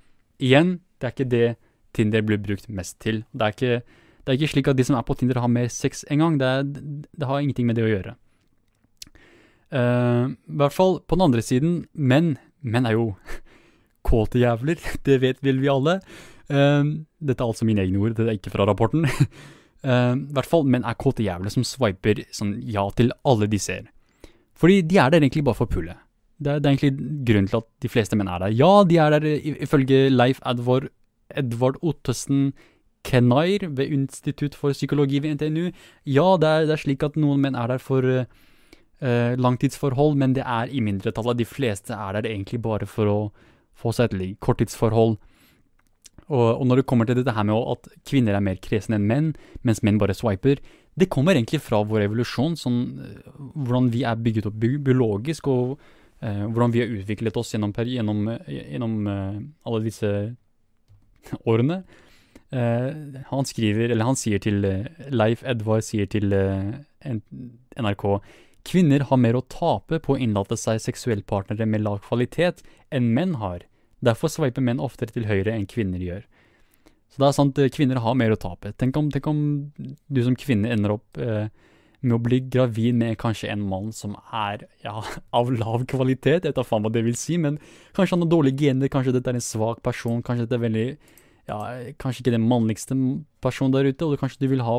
S1: igjen, det er ikke det Tinder blir brukt mest til. Det er ikke, det er ikke slik at de som er på Tinder, har mer sex engang. Det, det har ingenting med det å gjøre. Uh, I hvert fall på den andre siden, menn. Menn er jo kåte jævler. Det vet vel vi alle. Uh, dette er altså mine egne ord, det er ikke fra rapporten. uh, I hvert fall menn er kåte jævler som swiper sånn ja til alle de ser. Fordi de er der egentlig bare for pullet. Det er, det er, egentlig grunnen til at de fleste menn er der. Ja, de er der ifølge Leif Edvard, Edvard Ottesen Kenair ved Institutt for psykologi ved NTNU. Ja, det er, det er slik at noen menn er der for uh, langtidsforhold, men det er i mindretallet. De fleste er der egentlig bare for å få seg et korttidsforhold. Og, og, når det kommer til dette her med at kvinner er mer kresne enn menn, mens menn bare swiper, det kommer egentlig fra vår evolusjon, sånn, hvordan vi er bygget opp biologisk. og uh, hvordan vi har utviklet oss gjennom, gjennom, gjennom uh, alle disse årene. Eh, han skriver, eller han sier til eh, Leif Edvard sier til eh, NRK Kvinner har mer å tape på å innlate seg seksuellpartnere med lav kvalitet enn menn har. Derfor sveiper menn oftere til høyre enn kvinner gjør. Så det er sant, kvinner har mer å tape. Tenk om, tenk om du som kvinne ender opp eh, med å bli gravid med kanskje en mann som er ja, av lav kvalitet. Jeg vet da faen hva det vil si, men kanskje han har dårlige gener, kanskje dette er en svak person, kanskje dette er veldig ja, Kanskje ikke den mannligste personen der ute, og kanskje du vil ha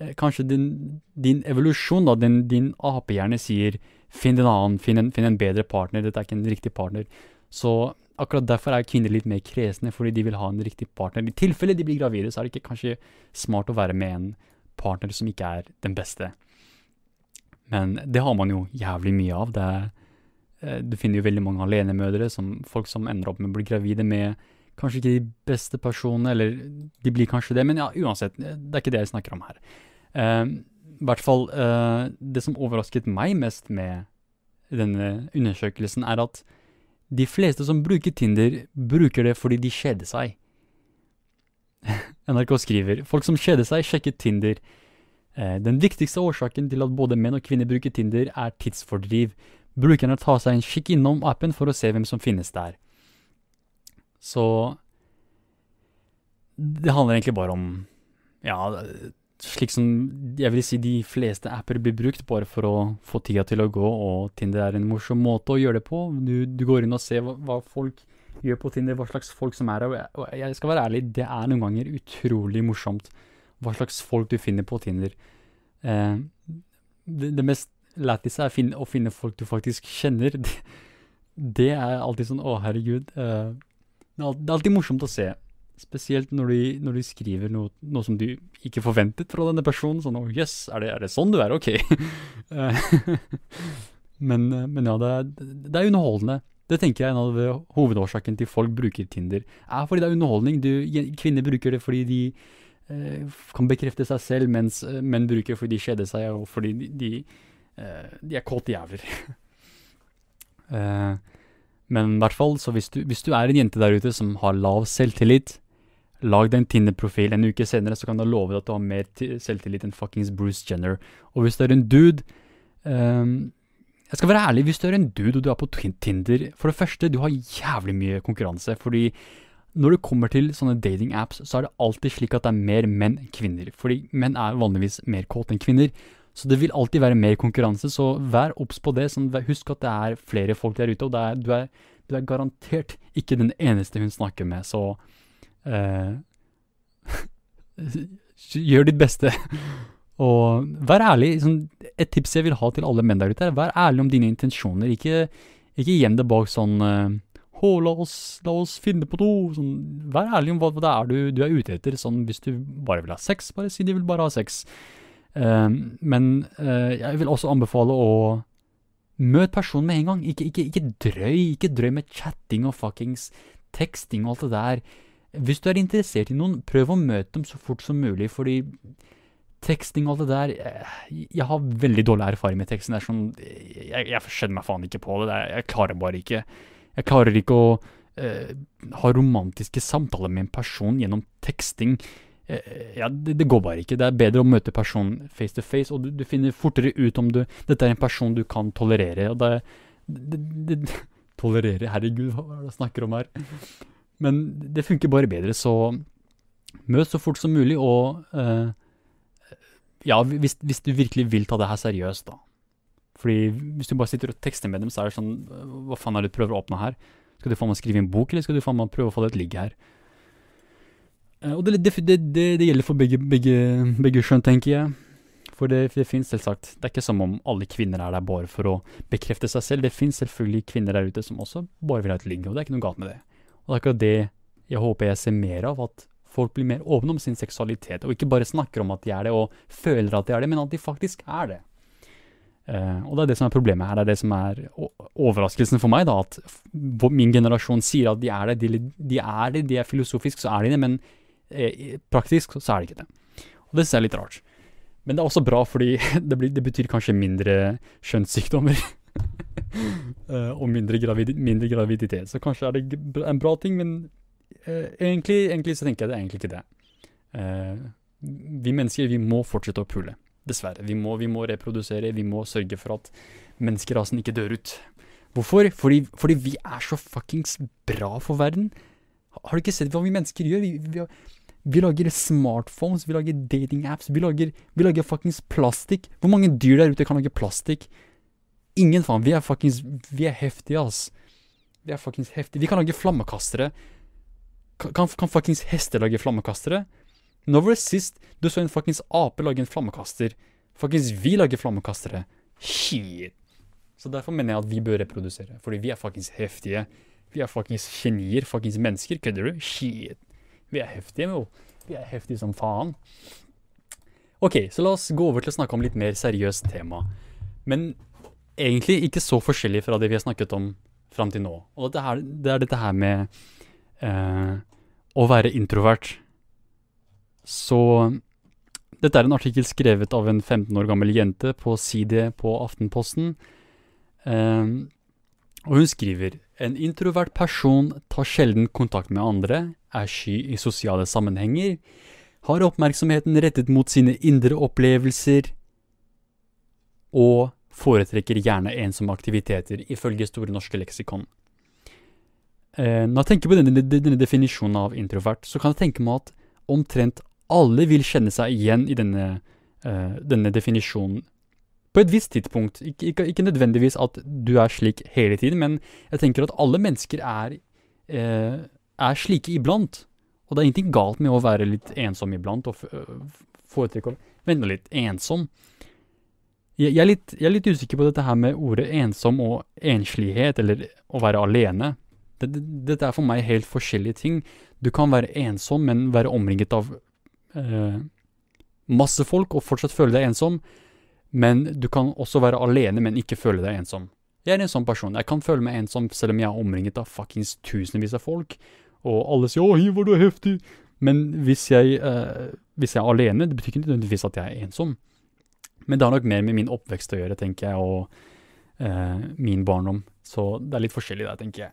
S1: eh, Kanskje din, din evolusjon, da, din, din apehjerne sier finn en annen, finn en, finn en bedre partner, dette er ikke en riktig partner. Så akkurat derfor er kvinner litt mer kresne, fordi de vil ha en riktig partner. I tilfelle de blir gravide, så er det ikke kanskje smart å være med en partner som ikke er den beste. Men det har man jo jævlig mye av. Er, eh, du finner jo veldig mange alenemødre, som, folk som ender opp med å bli gravide med kanskje ikke de beste personene, eller de blir kanskje det, men ja, uansett, det er ikke det jeg snakker om her. Uh, I hvert fall, uh, det som overrasket meg mest med denne undersøkelsen, er at de fleste som bruker Tinder, bruker det fordi de kjeder seg. NRK skriver folk som kjeder seg, sjekker Tinder. Eh, den viktigste årsaken til at både menn og kvinner bruker Tinder, er tidsfordriv. Brukerne tar seg en kikk innom appen for å se hvem som finnes der. Så Det handler egentlig bare om Ja, slik som jeg vil si de fleste apper blir brukt bare for å få tida til å gå, og Tinder er en morsom måte å gjøre det på. Du, du går inn og ser hva, hva, folk gjør på Tinder, hva slags folk som er her. Og jeg, jeg skal være ærlig, det er noen ganger utrolig morsomt hva slags folk du finner på Tinder. Eh, det, det, mest lættis er å finne, folk du faktisk kjenner. Det, det, er alltid sånn å, herregud. Eh, det er alltid morsomt å se. Spesielt når de, når de skriver noe, noe, som du ikke forventet fra denne personen. Sånn oh, yes, er, er, det sånn du er? Ok'. men, men, ja, det er, det er, underholdende. Det tenker jeg er en av hovedårsaken til folk bruker Tinder. er fordi det er underholdning. Du, kvinner bruker det fordi de eh, kan bekrefte seg selv, mens eh, menn bruker det fordi de kjeder seg, og fordi de, de, eh, de er kåte jævler. eh, men i hvert fall, så hvis du, hvis du er en jente der ute som har lav selvtillit, Lag deg en Tinder-profil. En uke senere så kan du love deg at du har mer selvtillit enn fuckings Bruce Jenner. Og hvis du er en dude um, Jeg skal være ærlig, hvis du er en dude og du er på Tinder For det første, du har jævlig mye konkurranse. Fordi når det kommer til sånne dating-apps, så er det alltid slik at det er mer menn enn kvinner. Fordi menn er vanligvis mer kåte enn kvinner. Så det vil alltid være mer konkurranse, så vær obs på det. Sånn, husk at det er flere folk der ute, og er, du, er, du, er, garantert ikke den eneste hun snakker med. Så eh, Gjør ditt beste. Og vær ærlig. Sånn, et tips jeg vil ha til alle menn der ute, er vær ærlig om dine intensjoner. Ikke, ikke gjem det bak sånn Å, la oss, la oss finne på noe. Sånn, vær ærlig om hva, hva det er du, du, er ute etter. Sånn, hvis du bare vil ha sex, bare si du vil bare ha sex. Uh, men uh, jeg vil også anbefale å møte personen med en gang. Ikke, ikke, ikke drøy. Ikke drøy med chatting og fuckings teksting og alt det der. Hvis du er interessert i noen, prøv å møte dem så fort som mulig, fordi teksting og alt det der eh, Jeg har veldig dårlig erfaring med teksten. Det er sånn, jeg, jeg skjønner meg faen ikke på det. Jeg klarer bare ikke Jeg klarer ikke å uh, ha romantiske samtaler med en person gjennom teksting. Uh, ja, det, det, går bare ikke. Det er bedre å møte personen face to face, og du, du, finner fortere ut om du Dette er en person du kan tolerere. og det, det, det Tolerere? Herregud, hva er det jeg snakker om her? Men det funker bare bedre, så møt så fort som mulig, og uh, ja, hvis, hvis, du virkelig vil ta det her seriøst, da. Fordi hvis du bare sitter og tekster med dem, så er det sånn Hva faen er det du prøver å åpne her? Skal du faen meg skrive en bok, eller skal du faen meg prøve å få det et ligg her? Uh, og det, det, det, det, gjelder for begge, begge, begge skjønn, tenker jeg. For det, det finnes selvsagt Det er ikke som om alle kvinner er der bare for å bekrefte seg selv. Det finnes selvfølgelig kvinner der ute som også bare vil ha et ligg, og det er ikke noe galt med det. Og det er akkurat det jeg håper jeg ser mer av, at folk blir mer åpne om sin seksualitet, og ikke bare snakker om at de er det, og føler at de er det, men at de faktisk er det. Uh, og det er det som er problemet her. Det er det som er overraskelsen for meg, da, at min generasjon sier at de er det. De, de er det, de er filosofisk, så er de det, men praktisk så er det ikke det. Og det synes jeg er litt rart. Men det er også bra, fordi det, blir, det betyr kanskje mindre kjønnssykdommer. uh, og mindre, gravid mindre, graviditet. Så kanskje er det en bra ting, men uh, egentlig, egentlig, så tenker jeg det er egentlig ikke det. Uh, vi mennesker vi må fortsette å pule. Dessverre. Vi må, vi må, reprodusere, vi må sørge for at menneskerasen ikke dør ut. Hvorfor? Fordi, fordi vi er så fuckings bra for verden. Har du ikke sett hva vi mennesker gjør? Vi, vi, vi lager smartphones, vi lager datingapps, vi lager, vi lager fuckings plastikk. Hvor mange dyr der ute kan lage plastikk? Ingen faen. Vi er fuckings Vi er heftige, ass. Vi er fuckings heftige. Vi kan lage flammekastere. Kan, kan fuckings hester lage flammekastere? Når var det sist du så en fuckings ape lage en flammekaster? Fuckings vi lager flammekastere. Shit. Så derfor mener jeg at vi bør reprodusere. Fordi vi er fuckings heftige. Vi er fuckings genier. Fuckings mennesker. Kødder du? Shit. Vi er heftige, jo. Vi er heftige som faen. Ok, så la oss gå over til å snakke om litt mer seriøst tema. Men egentlig ikke så forskjellig fra det vi har snakket om fram til nå. Og det, her, det, er dette her med eh, å være introvert. Så dette er en artikkel skrevet av en 15 år gammel jente på side på Aftenposten. Eh, og hun skriver en introvert person tar sjelden kontakt med andre, er sky i sosiale sammenhenger, har oppmerksomheten rettet mot sine indre opplevelser og foretrekker gjerne ensomme aktiviteter, ifølge Store norske leksikon. Eh, når jeg tenker på denne, denne, definisjonen av introvert, så kan jeg tenke meg at omtrent alle vil kjenne seg igjen i denne, eh, denne definisjonen. På et visst tidspunkt. Ikke, ikke, ikke, nødvendigvis at du er slik hele tiden, men jeg tenker at alle mennesker er, eh, er slike iblant. Og det er ingenting galt med å være litt ensom iblant, og foretrekke å vende litt ensom. Jeg, jeg, er litt, jeg, er litt, usikker på dette her med ordet ensom og enslighet, eller å være alene. Dette, dette er for meg helt forskjellige ting. Du kan være ensom, men være omringet av eh, masse folk og fortsatt føle deg ensom. Men du kan også være alene, men ikke føle deg ensom. Jeg er en sånn person. Jeg kan føle meg ensom selv om jeg er omringet av fuckings tusenvis av folk, og alle sier 'Å, Hivar, du er heftig'. Men hvis jeg, eh, hvis jeg er alene, det betyr ikke nødvendigvis at jeg er ensom. Men det har nok mer med min oppvekst å gjøre, tenker jeg, og eh, min barndom. Så det er litt forskjellig der, tenker jeg.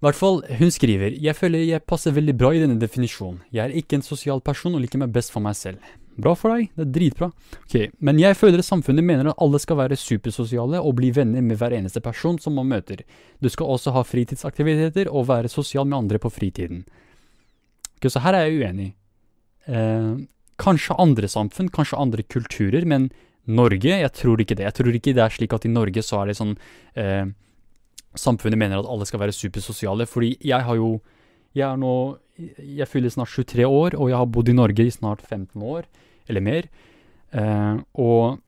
S1: I hvert fall, hun skriver Jeg føler jeg passer veldig bra i denne definisjonen. Jeg er ikke en sosial person og liker meg best for meg selv. Bra for deg, det er dritbra. Ok, Men jeg føler at samfunnet mener at alle skal være supersosiale og bli venner med hver eneste person som man møter. Du skal også ha fritidsaktiviteter og være sosial med andre på fritiden. Ok, Så her er jeg uenig. Eh, kanskje andre samfunn, kanskje andre kulturer, men Norge, jeg tror ikke det. Jeg tror ikke det er slik at i Norge så er det sånn eh, samfunnet mener at alle skal være supersosiale. Fordi jeg har jo Jeg er nå Jeg fyller snart 23 år, og jeg har bodd i Norge i snart 15 år, eller mer. Eh, og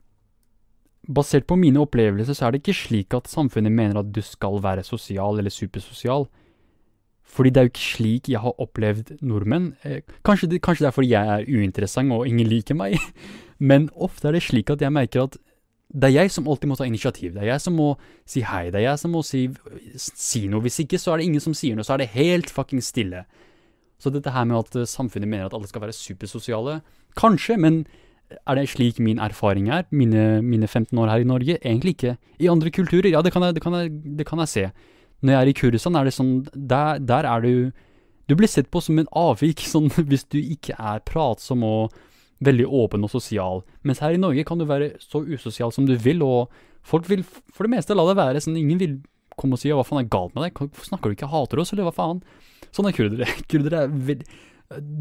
S1: basert på mine opplevelser så er det ikke slik at samfunnet mener at du skal være sosial eller supersosial. Fordi det er jo ikke slik jeg har opplevd nordmenn. Eh, kanskje, det, kanskje det er fordi jeg er uinteressant og ingen liker meg, men ofte er det slik at jeg merker at det er jeg som alltid må ta initiativ. Det er jeg som må si hei. Det er jeg som må si, si noe. Hvis ikke, så er det ingen som sier noe. Så er det helt fuckings stille. Så dette her med at eh, samfunnet mener at alle skal være supersosiale Kanskje, men er det slik min erfaring er, mine, mine 15 år her i Norge? Egentlig ikke. I andre kulturer, ja, det kan jeg, det kan jeg, det kan jeg se. Når jeg er i Kurdistan, er det sånn Der, der er du Du blir sett på som en avvik, sånn hvis du ikke er pratsom og veldig åpen og sosial. Mens her i Norge kan du være så usosial som du vil, og folk vil for det meste la det være. sånn Ingen vil komme og si 'hva faen er galt med deg', snakker du ikke, hater oss, eller hva faen? Sånn er kurdere. Kurdere er veldig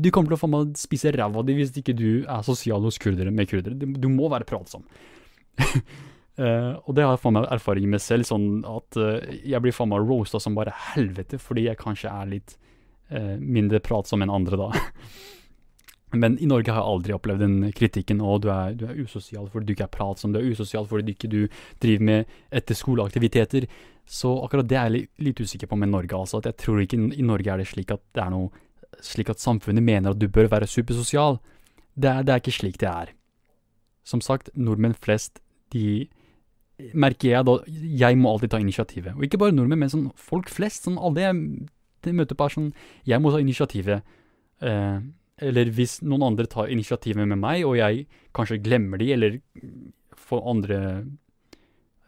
S1: Du kommer til å faen meg spise ræva di hvis ikke du er sosial hos kurdere med kurdere. Du, du må være pratsom. uh, og det har jeg faen meg erfaring med selv, sånn at uh, jeg blir faen meg roasta som bare helvete fordi jeg kanskje er litt uh, mindre pratsom enn andre, da. Men i Norge har jeg aldri opplevd den kritikken, og du er, du er usosial fordi du ikke er pratsom, du er usosial fordi du ikke du driver med etterskoleaktiviteter. Så akkurat det er jeg litt, usikker på med Norge, altså. At jeg tror ikke i Norge er det slik at det noe slik at samfunnet mener at du bør være supersosial. Det er, det er ikke slik det er. Som sagt, nordmenn flest, de merker jeg da Jeg må alltid ta initiativet. Og ikke bare nordmenn, men sånn folk flest. Sånn alle jeg møter på er sånn Jeg må ta initiativet. Eh, eller hvis noen andre tar initiativet med meg, og jeg kanskje glemmer de, eller får andre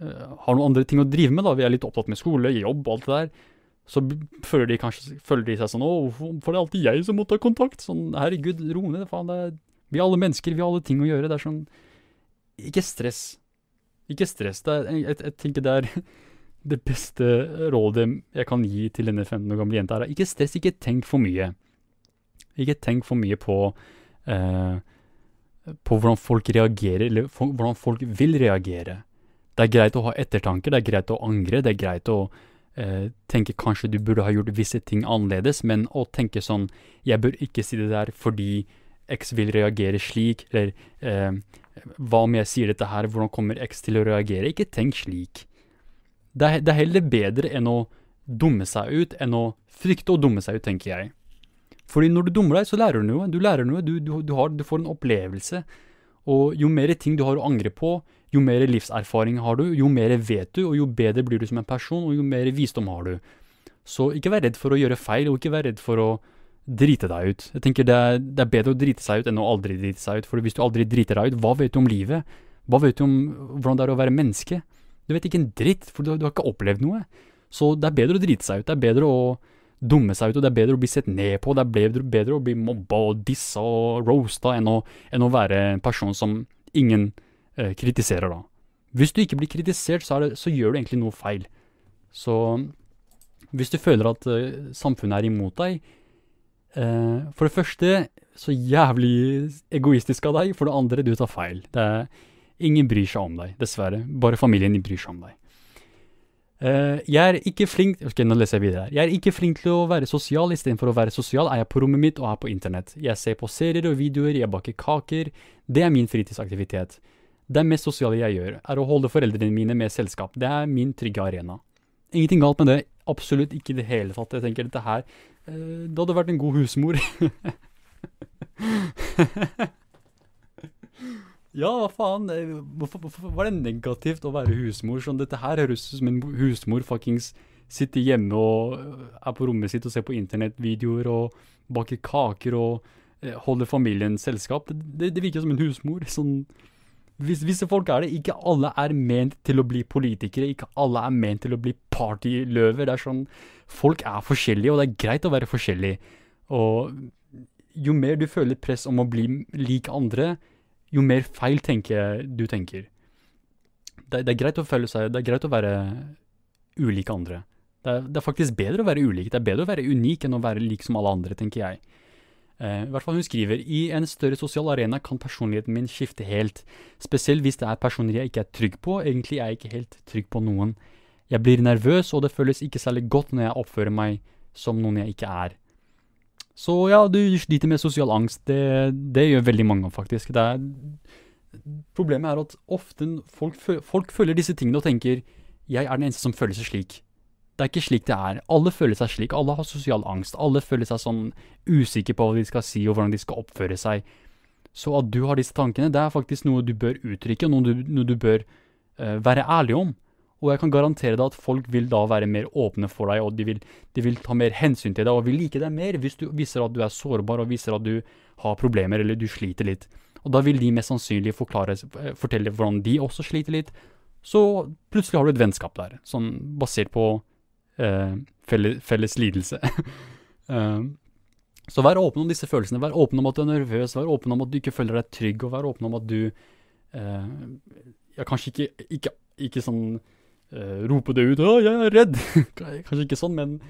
S1: uh, Har noen andre ting å drive med, da, vi er litt opptatt med skole, jobb og alt det der, så føler de kanskje føler de seg sånn 'Å, hvorfor er det alltid jeg som må ta kontakt?' Sånn 'Herregud, ro ned, faen, det er Vi er alle mennesker, vi har alle ting å gjøre.' Det er sånn Ikke stress. Ikke stress. Det er, jeg, jeg tenker det er det beste rådet jeg kan gi til denne 15 år gamle jenta, er ikke stress, ikke tenk for mye. Ikke tenk for mye på, eh, på hvordan folk reagerer, eller for, hvordan folk vil reagere. Det er greit å ha ettertanker, det er greit å angre, det er greit å eh, tenke kanskje du burde ha gjort visse ting annerledes, men å tenke sånn Jeg bør ikke si det der fordi X vil reagere slik, eller eh, hva om jeg sier dette her, hvordan kommer X til å reagere? Ikke tenk slik. Det er, det er heller bedre enn å dumme seg ut, enn å frykte å dumme seg ut, tenker jeg. Fordi når du dummer deg, så lærer du noe. Du lærer noe, du, du, du, har, du får en opplevelse. Og jo mer ting du har å angre på, jo mer livserfaring har du, jo mer vet du, og jo bedre blir du som en person, og jo mer visdom har du. Så ikke vær redd for å gjøre feil, og ikke vær redd for å drite deg ut. Jeg tenker det er, det er bedre å drite seg ut enn å aldri drite seg ut, for hvis du aldri driter deg ut, hva vet du om livet? Hva vet du om hvordan det er å være menneske? Du vet ikke en dritt, for du, du har ikke opplevd noe. Så det er bedre å drite seg ut. Det er bedre å dumme seg ut, og det er bedre å bli sett ned på, det er bedre, bedre å bli mobba og dissa og roasta enn enn å være en person som ingen eh, kritiserer, da. Hvis du ikke blir kritisert, så, det, så, gjør du egentlig noe feil. Så hvis du føler at eh, samfunnet er imot deg, Eh, for det første, så jævlig egoistisk av deg. For det andre, du tar feil. Er, ingen bryr seg om deg, dessverre. Bare familien bryr seg om deg. Eh, jeg er ikke flink Ok, nå leser jeg videre her. Jeg er ikke flink til å være sosial. Istedenfor å være sosial er jeg på rommet mitt og er på internett. Jeg ser på serier og videoer, jeg baker kaker. Det er min fritidsaktivitet. Det mest sosiale jeg gjør, er å holde foreldrene mine med selskap. Det er min trygge arena. Ingenting galt med det. Absolutt ikke i det hele tatt. Jeg tenker dette her uh, Det hadde vært en god husmor. ja, hva faen? Eh, hvorfor, hvorfor, var det negativt å være husmor? Sånn, dette her høres ut som en husmor fuckings sitter hjemme og eh, er på rommet sitt og ser på internettvideoer og baker kaker og eh, holder familien selskap. Det, det, det virker som en husmor. sånn hvis, visse folk er det. Ikke alle er ment til å bli politikere. Ikke alle er ment til å bli partyløver. Det er sånn Folk er forskjellige, og det er greit å være forskjellig. Og jo mer du føler press om å bli lik andre, jo mer feil tenker du tenker. Det, det, er greit å føle seg Det er greit å være ulik andre. Det er, det er faktisk bedre å være ulik. Det er bedre å være unik enn å være lik som alle andre, tenker jeg. Uh, I hvert fall Hun skriver i en større sosial arena kan personligheten min skifte helt, spesielt hvis det er personer jeg ikke er trygg på. Egentlig er jeg ikke helt trygg på noen. Jeg blir nervøs, og det føles ikke særlig godt når jeg oppfører meg som noen jeg ikke er. Så ja, du sliter med sosial angst. Det, det gjør veldig mange, faktisk. Er, problemet er at ofte folk, folk føler disse tingene og tenker jeg er den eneste som føler seg slik. Det er ikke slik det er. Alle føler seg slik. Alle har sosial angst. Alle føler seg sånn usikre på hva de skal si og hvordan de skal oppføre seg. Så at du har disse tankene, det er faktisk noe du bør uttrykke, noe du, noe du bør uh, være ærlig om. Og jeg kan garantere deg at folk vil da være mer åpne for deg, og de vil, de vil ta mer hensyn til deg og vil like deg mer hvis du viser at du er sårbar og viser at du har problemer eller du sliter litt. Og da vil de mest sannsynlig forklare, fortelle hvordan de også sliter litt. Så plutselig har du et vennskap der, sånn basert på eh, felles, felles, lidelse. eh, så vær åpen om disse følelsene. Vær åpen om at du er nervøs, vær åpen om at du ikke føler deg trygg, og vær åpen om at du eh, ja, kanskje ikke, ikke, ikke sånn rope det ut 'Å, jeg er redd'. kanskje ikke sånn, men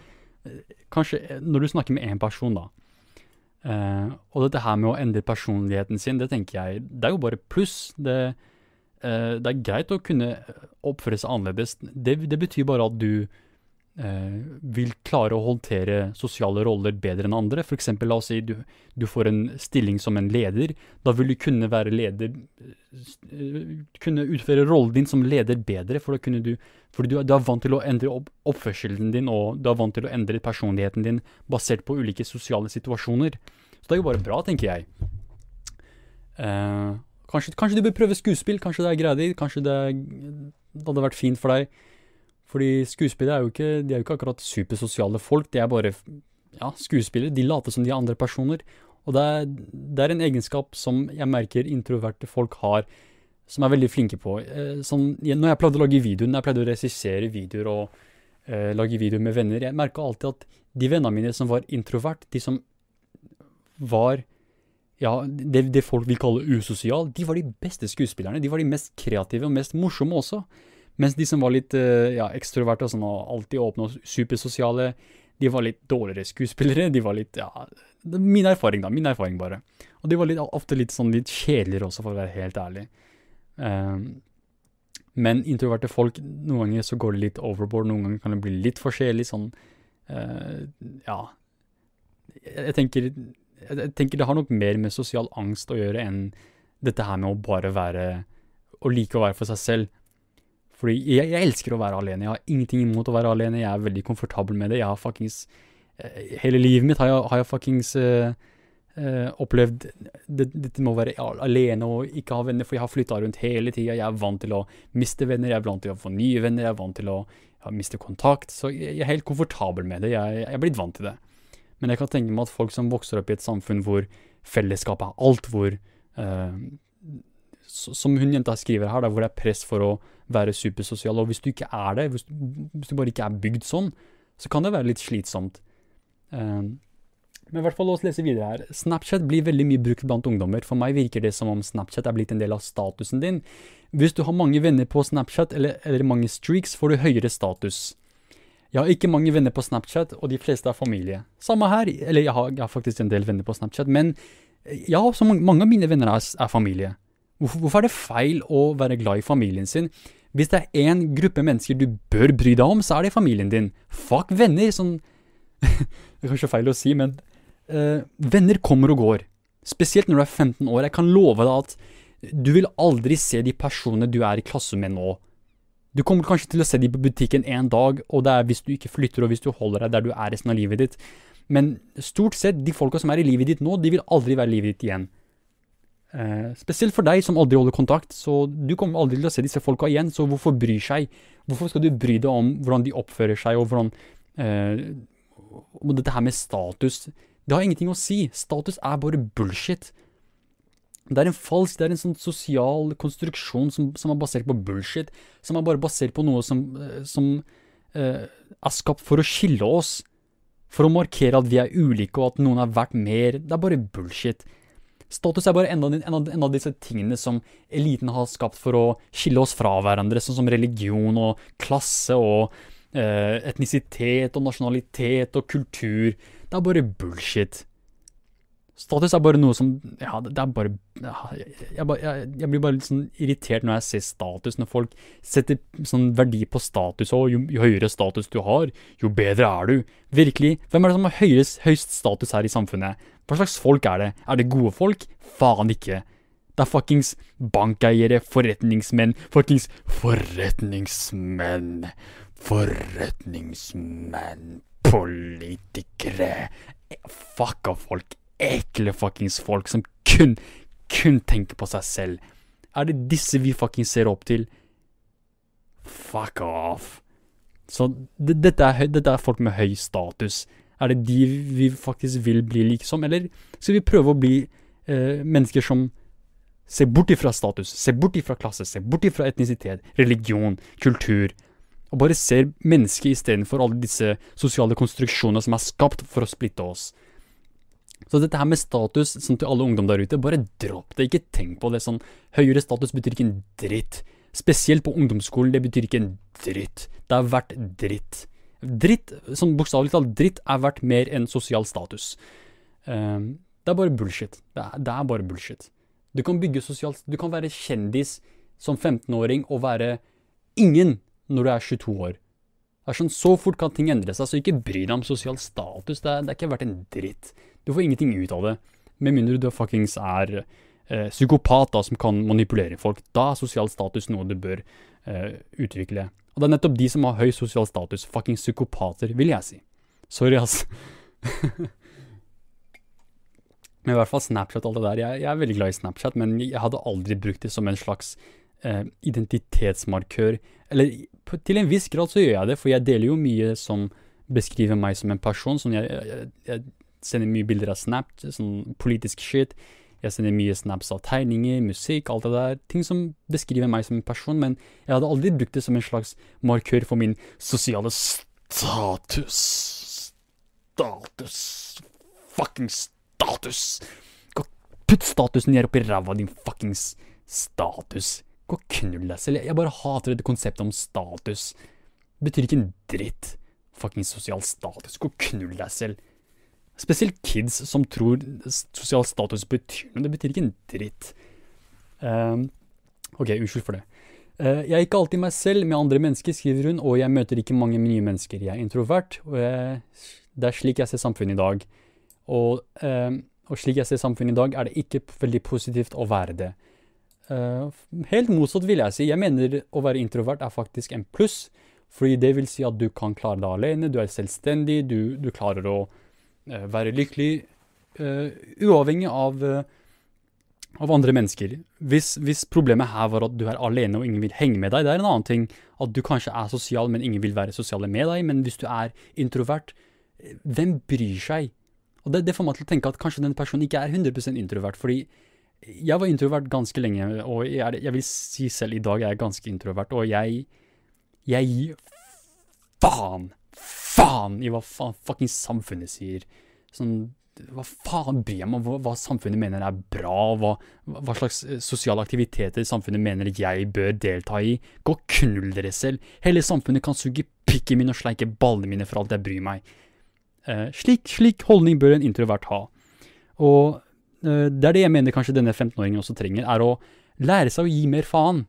S1: eh, kanskje eh, når du snakker med én person, da. Uh, og dette her med å endre personligheten sin, det tenker jeg Det er jo bare pluss. Det, uh, det er greit å kunne oppføre seg annerledes. Det, det betyr bare at du eh, vil klare å håndtere sosiale roller bedre enn andre. F.eks. la oss si du, du, får en stilling som en leder. Da vil du kunne være leder eh, Kunne utføre rollen din som leder bedre, for da kunne du fordi du, du, er vant til å endre opp, oppførselen din, og du er vant til å endre personligheten din basert på ulike sosiale situasjoner. Så det er jo bare bra, tenker jeg. Eh, kanskje, kanskje, du bør prøve skuespill, kanskje det er greia kanskje det, det hadde vært fint for deg. Fordi skuespillere er jo ikke, de er jo ikke akkurat supersosiale folk, de er bare ja, skuespillere. De later som de er andre personer. Og det er, det er en egenskap som jeg merker introverte folk har, som er veldig flinke på. Eh, sånn, når jeg pleide å lage videoer, når jeg pleide å regissere videoer og eh, lage videoer med venner, jeg merka alltid at de vennene mine som var introvert, de som var ja, det, det folk vil kalle usosial, de var de beste skuespillerne. De var de mest kreative og mest morsomme også. Mens de som var litt uh, ja, ekstroverte og sånn, og alltid åpne og supersosiale, de var litt dårligere skuespillere. De var litt Ja, min erfaring, da. Min erfaring, bare. Og de var litt, ofte litt sånn litt kjedeligere også, for å være helt ærlig. Um, men introverte folk, noen ganger så går det litt overboard, noen ganger kan det bli litt forskjellig, sånn uh, Ja. Jeg tenker, jeg tenker det har nok mer med sosial angst å gjøre enn dette her med å bare være Å like å være for seg selv. Fordi jeg, jeg, elsker å være alene. Jeg har ingenting imot å være alene. Jeg er veldig komfortabel med det. Jeg har fuckings uh, Hele livet mitt har jeg, har jeg fuckings uh, uh, opplevd Dette med å være alene og ikke ha venner, for jeg har flytta rundt hele tida. Jeg er vant til å miste venner, jeg er vant til å få nye venner, jeg er vant til å miste kontakt. Så jeg, jeg, er helt komfortabel med det. Jeg, jeg er blitt vant til det. Men jeg kan tenke meg at folk som vokser opp i et samfunn hvor fellesskapet er alt, hvor Som hun jenta skriver her, da, hvor det er press for å være supersosial. Og hvis du ikke er det, hvis, hvis, du bare ikke er bygd sånn, så kan det være litt slitsomt. Um, men i hvert fall la oss lese videre her. Snapchat blir veldig mye brukt blant ungdommer. For meg virker det som om Snapchat er blitt en del av statusen din. Hvis du har mange venner på Snapchat eller, eller mange streaks, får du høyere status. Jeg har ikke mange venner på Snapchat, og de fleste er familie. Samme her, eller jeg har, jeg har faktisk en del venner på Snapchat, men ja, så mange, mange av mine venner er, er familie. Hvorfor, er det feil å være glad i familien sin? Hvis det er én gruppe mennesker du bør bry deg om, så er det familien din. Fuck venner, sånn Det er kanskje feil å si, men uh, venner kommer og går. Spesielt når du er 15 år. Jeg kan love deg at du vil aldri se de personene du er i klasse med nå. Du kommer kanskje til å se dem på butikken en dag, og det er hvis du ikke flytter og hvis du holder deg der du er resten av livet ditt. Men stort sett, de folka som er i livet ditt nå, de vil aldri være i livet ditt igjen. Eh, spesielt for deg som aldri holder kontakt, så du kommer aldri til å se disse folka igjen, så hvorfor bry seg? Hvorfor skal du bry deg om hvordan de oppfører seg, og hvordan eh, Og dette her med status. Det har ingenting å si. Status er bare bullshit. Det er en falsk, det er en sånn sosial konstruksjon som, som, er basert på bullshit. Som er bare basert på noe som, eh, som eh, er skapt for å skille oss. For å markere at vi er ulike og at noen er verdt mer. Det er bare bullshit. Status er bare en av, en, av, en av, disse tingene som eliten har skapt for å skille oss fra hverandre, sånn som religion og klasse og eh, etnisitet og nasjonalitet og kultur. Det er bare bullshit. Status er bare noe som Ja, det er bare jeg, jeg, jeg, blir bare litt sånn irritert når jeg ser status, når folk setter sånn verdi på status, og jo, jo, høyere status du har, jo bedre er du. Virkelig, hvem er det som har høyest, høyest status her i samfunnet? Hva slags folk er det? Er det gode folk? Faen ikke. Det er fuckings bankeiere, forretningsmenn, fuckings forretningsmenn, forretningsmenn, politikere Fucka folk ekle fuckings folk som kun, kun tenker på seg selv. Er det disse vi fuckings ser opp til? Fuck off. Så det, dette, er, dette, er, folk med høy status. Er det de vi faktisk vil bli liksom, eller skal vi prøve å bli eh, mennesker som ser bort ifra status, ser bort ifra klasse, ser bort ifra etnisitet, religion, kultur, og bare ser mennesket istedenfor alle disse sosiale konstruksjonene som er skapt for å splitte oss? Så dette her med status, sånn til alle ungdom der ute, bare dropp det. Ikke tenk på det sånn. Høyere status betyr ikke en dritt. Spesielt på ungdomsskolen, det betyr ikke en dritt. Det er verdt dritt. Dritt, sånn bokstavelig talt, dritt er verdt mer enn sosial status. Um, det er bare bullshit. Det er, det er, bare bullshit. Du kan bygge sosialt Du kan være kjendis som 15-åring og være ingen når du er 22 år. Det er sånn, Så fort kan ting endre seg, så ikke bry deg om sosial status. Det er, det er ikke verdt en dritt. Du får ingenting ut av det. Med mindre du fuckings er eh, psykopat da, som kan manipulere folk. Da er sosial status noe du bør eh, utvikle. Og det er nettopp de som har høy sosial status. Fuckings psykopater, vil jeg si. Sorry, ass. men i hvert fall Snapchat og alt det der. Jeg, jeg, er veldig glad i Snapchat, men jeg hadde aldri brukt det som en slags eh, identitetsmarkør. Eller på, til en viss grad så gjør jeg det, for jeg deler jo mye som beskriver meg som en person. Sånn jeg, jeg, jeg sender mye bilder av Snap, sånn politisk shit. Jeg sender mye snaps av tegninger, musikk, alt det der. Ting som beskriver meg som en person, men jeg hadde aldri brukt det som en slags markør for min sosiale status. Status. Fucking status. Putt statusen ned oppi ræva, din fuckings status. Gå og knull deg selv. Jeg bare hater dette konseptet om status. Det betyr ikke en dritt. Fuckings sosial status. Gå og knull deg selv. Spesielt kids som tror sosial status betyr noe. Det betyr ikke en dritt. Uh, ok, unnskyld for det. Uh, jeg er ikke alltid meg selv med andre mennesker, skriver hun, og jeg møter ikke mange nye mennesker. Jeg er introvert, og jeg, det er slik jeg ser samfunnet i dag. Og, uh, og, slik jeg ser samfunnet i dag, er det ikke veldig positivt å være det. Uh, helt motsatt, vil jeg si. Jeg mener å være introvert er faktisk en pluss, fordi det vil si at du kan klare deg alene, du er selvstendig, du, du klarer å være lykkelig, uh, uavhengig av, uh, av, andre mennesker. Hvis, hvis, problemet her var at du er alene og ingen vil henge med deg, det er en annen ting. At du kanskje er sosial, men ingen vil være sosiale med deg. Men hvis du er introvert, hvem bryr seg? Og det, det får meg til å tenke at kanskje den personen ikke er 100% introvert. fordi jeg var introvert ganske lenge, og jeg, jeg, vil si selv i dag jeg er ganske introvert. Og jeg Jeg gir faen faen i hva faen fucking samfunnet sier. Sånn, hva faen bryr jeg meg om hva, hva, samfunnet mener er bra, hva, hva, slags eh, sosiale aktiviteter samfunnet mener jeg bør delta i? Gå og knull dere selv. Hele samfunnet kan suge pikken min og sleike ballene mine for alt jeg bryr meg. Eh, slik, slik holdning bør en introvert ha. Og eh, det er det jeg mener kanskje denne 15-åringen også trenger, er å lære seg å gi mer faen.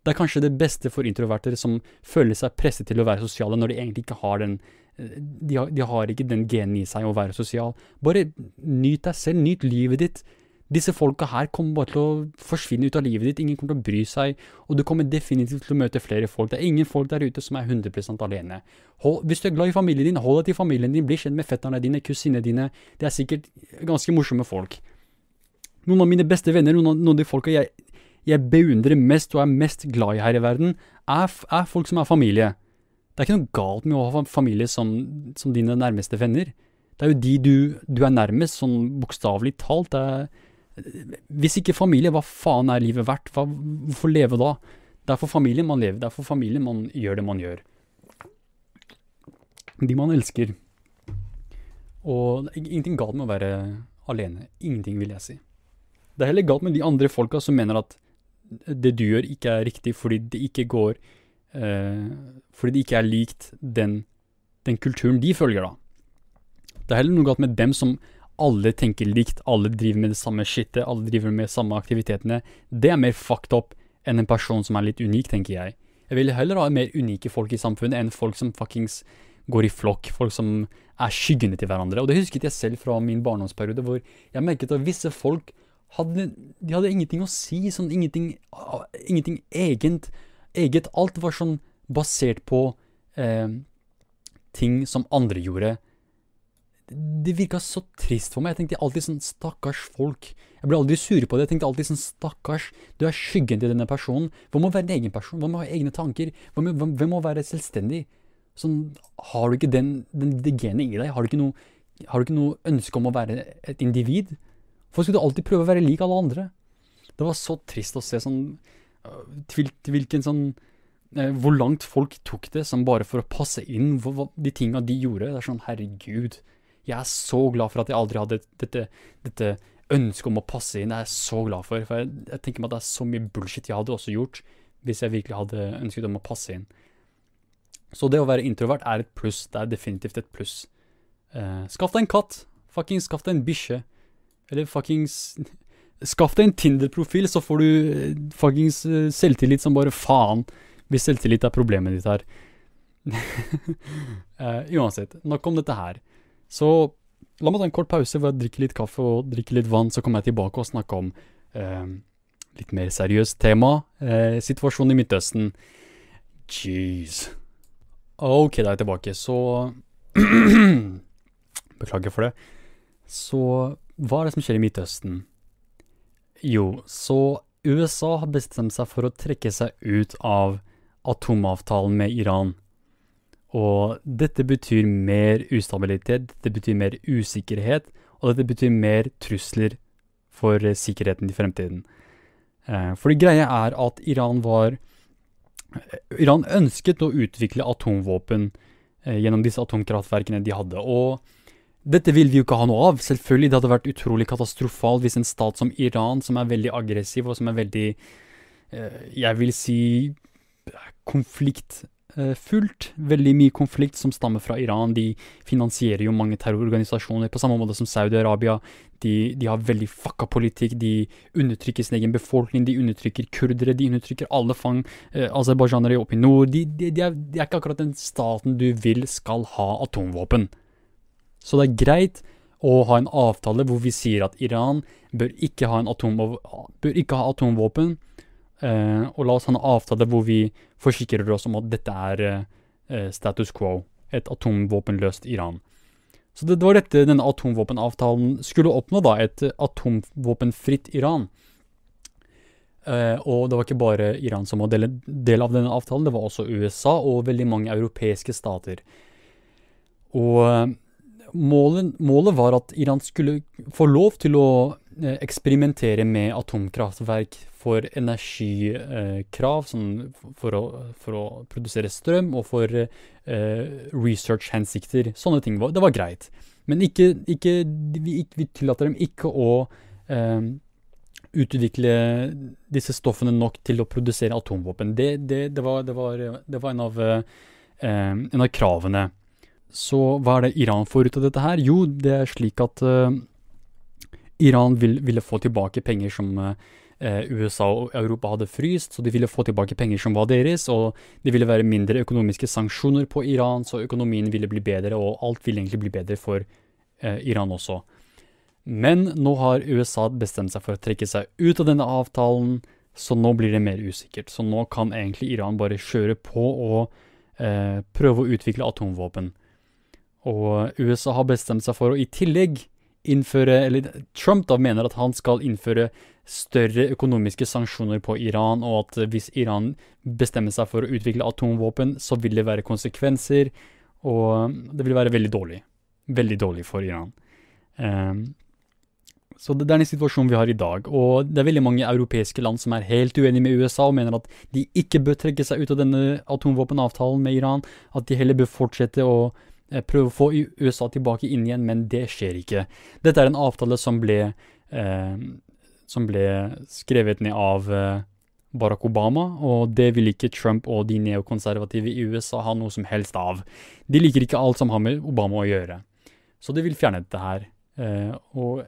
S1: Det er kanskje det beste for introverter som føler seg presset til å være sosiale, når de egentlig ikke har den eh, de har, de har ikke den genen i seg å være sosial. Bare nyt deg selv, nyt livet ditt. Disse folka her kommer bare til å forsvinne ut av livet ditt, ingen kommer til å bry seg, og du kommer definitivt til å møte flere folk. Det er ingen folk der ute som er 100 alene. Hold, hvis du er glad i familien din, hold deg til familien din, bli kjent med fetterne dine, kusinene dine. Det er sikkert ganske morsomme folk. Noen av mine beste venner, noen av, noen av de folka jeg, jeg, beundrer mest og er mest glad i her i verden, er, er, folk som er familie. Det er ikke noe galt med å ha familie som, som dine nærmeste venner. Det er jo de du, du er nærmest, sånn bokstavelig talt. er hvis ikke familie, hva faen er livet verdt? Hva, hvorfor leve da? Det er for familien man lever, det er for familien man gjør det man gjør. De man elsker. Og det er ingenting galt med å være alene. Ingenting, vil jeg si. Det er heller galt med de andre folka som mener at det du gjør, ikke er riktig fordi det ikke går eh, Fordi det ikke er likt den, den kulturen de følger, da. Det er heller noe galt med dem som alle tenker likt, alle driver med det samme shitet, alle driver med samme aktivitetene, det er mer fucked up enn en person som er litt unik, tenker jeg. Jeg vil heller ha mer unike folk i samfunnet enn folk som fuckings går i flokk, folk som er skyggene til hverandre. Og det husket jeg selv fra min barndomsperiode, hvor jeg merket at visse folk hadde, de hadde ingenting å si, sånn ingenting, ingenting egent, eget. Alt var sånn basert på eh, ting som andre gjorde det virka så trist for meg. Jeg tenkte alltid sånn stakkars folk. Jeg ble aldri sur på det. Jeg tenkte alltid sånn stakkars, du er skyggen til denne personen. Hva med å være en egen person? Hva med å ha egne tanker? Hvem må være selvstendig? Sånn, har du ikke den, den, det genet i deg? Har du, ikke noe, har du ikke noe ønske om å være et individ? Hvorfor skulle alltid prøve å være lik alle andre? Det var så trist å se sånn øh, hvilken sånn øh, hvor langt folk tok det som bare for å passe inn de tinga de gjorde. Det er sånn, herregud. Jeg er så glad for at jeg aldri hadde dette, dette ønsket om å passe inn. Det er jeg så glad for. For jeg, jeg, tenker meg at det er så mye bullshit jeg hadde også gjort hvis jeg virkelig hadde ønsket om å passe inn. Så det å være introvert er et pluss. Det er definitivt et pluss. Uh, skaff deg en katt. Fuckings skaff deg en bikkje. Eller fuckings Skaff deg en Tinder-profil, så får du uh, fuckings uh, selvtillit som bare faen. Hvis selvtillit er problemet ditt her. uansett, nok om dette her. Så la meg ta en kort pause hvor jeg drikker litt kaffe og drikker litt vann, så kommer jeg tilbake og snakker om uh, litt mer seriøst tema. Uh, situasjonen i Midtøsten. Jeez. Ok, da er jeg tilbake. Så Beklager for det. Så hva er det som skjer i Midtøsten? Jo, så USA har bestemt seg for å trekke seg ut av atomavtalen med Iran. Og dette betyr mer ustabilitet, dette betyr mer usikkerhet, og dette betyr mer trusler for eh, sikkerheten i fremtiden. Eh, for det greia er at Iran var eh, Iran ønsket å utvikle atomvåpen gjennom disse atomkraftverkene de hadde. Og dette vil vi jo ikke ha noe av. Selvfølgelig, det hadde vært utrolig katastrofalt hvis en stat som Iran, som er veldig aggressiv og som er veldig Jeg vil si konfliktfullt, Eh. Veldig mye konflikt som stammer fra Iran. De finansierer jo mange terrororganisasjoner, på samme måte som Saudi-Arabia. De, de, har veldig fucka politikk. De undertrykker sin egen befolkning. De undertrykker kurdere. De undertrykker alle fang eh, aserbajdsjanere oppe i nord. De, de, de, er, de er ikke akkurat den staten du vil skal ha atomvåpen. Så det er greit å ha en avtale hvor vi sier at Iran bør ikke ha, bør ikke ha atomvåpen eh, og la oss ha en avtale hvor vi forsikrer oss om at dette er eh, status quo, et atomvåpenløst Iran. Så det, var dette denne atomvåpenavtalen skulle oppnå, da, et atomvåpenfritt Iran. Eh, og det var ikke bare Iran som var del, av denne avtalen, det var også USA og veldig mange europeiske stater. Og målet, målet var at Iran skulle få lov til å eksperimentere med atomkraftverk for energikrav, sånn for, for, å, produsere strøm, og for eh, research-hensikter. Sånne ting. Det var greit. Men ikke, ikke, vi, vi, tillater dem ikke å eh, utvikle disse stoffene nok til å produsere atomvåpen. Det, det, det, var, var, det var, en av eh, eh, en av kravene. Så hva er det Iran får ut av dette her? Jo, det er slik at uh, Iran vil, ville få tilbake penger som uh, USA og Europa hadde fryst, så de ville få tilbake penger som var deres, og det ville være mindre økonomiske sanksjoner på Iran, så økonomien ville bli bedre, og alt ville egentlig bli bedre for uh, Iran også. Men nå har USA bestemt seg for å trekke seg ut av denne avtalen, så nå blir det mer usikkert. Så nå kan egentlig Iran bare kjøre på og prøve å utvikle atomvåpen. Og USA har bestemt seg for å i tillegg innføre Eller Trump da mener at han skal innføre større økonomiske sanksjoner på Iran, og at hvis Iran bestemmer seg for å utvikle atomvåpen, så vil det være konsekvenser, og det vil være veldig dårlig. Veldig dårlig for Iran. Um, så det, det er den situasjonen vi har i dag. Og det er veldig mange europeiske land som er helt uenige med USA og mener at de ikke bør trekke seg ut av denne atomvåpenavtalen med Iran. At de heller bør fortsette å prøve å få USA tilbake inn igjen, men det skjer ikke. Dette er en avtale som ble, eh, som ble skrevet ned av eh, Barack Obama, og det vil ikke Trump og de neokonservative i USA ha noe som helst av. De liker ikke alt som har med Obama å gjøre. Så de vil fjerne dette her. Eh, og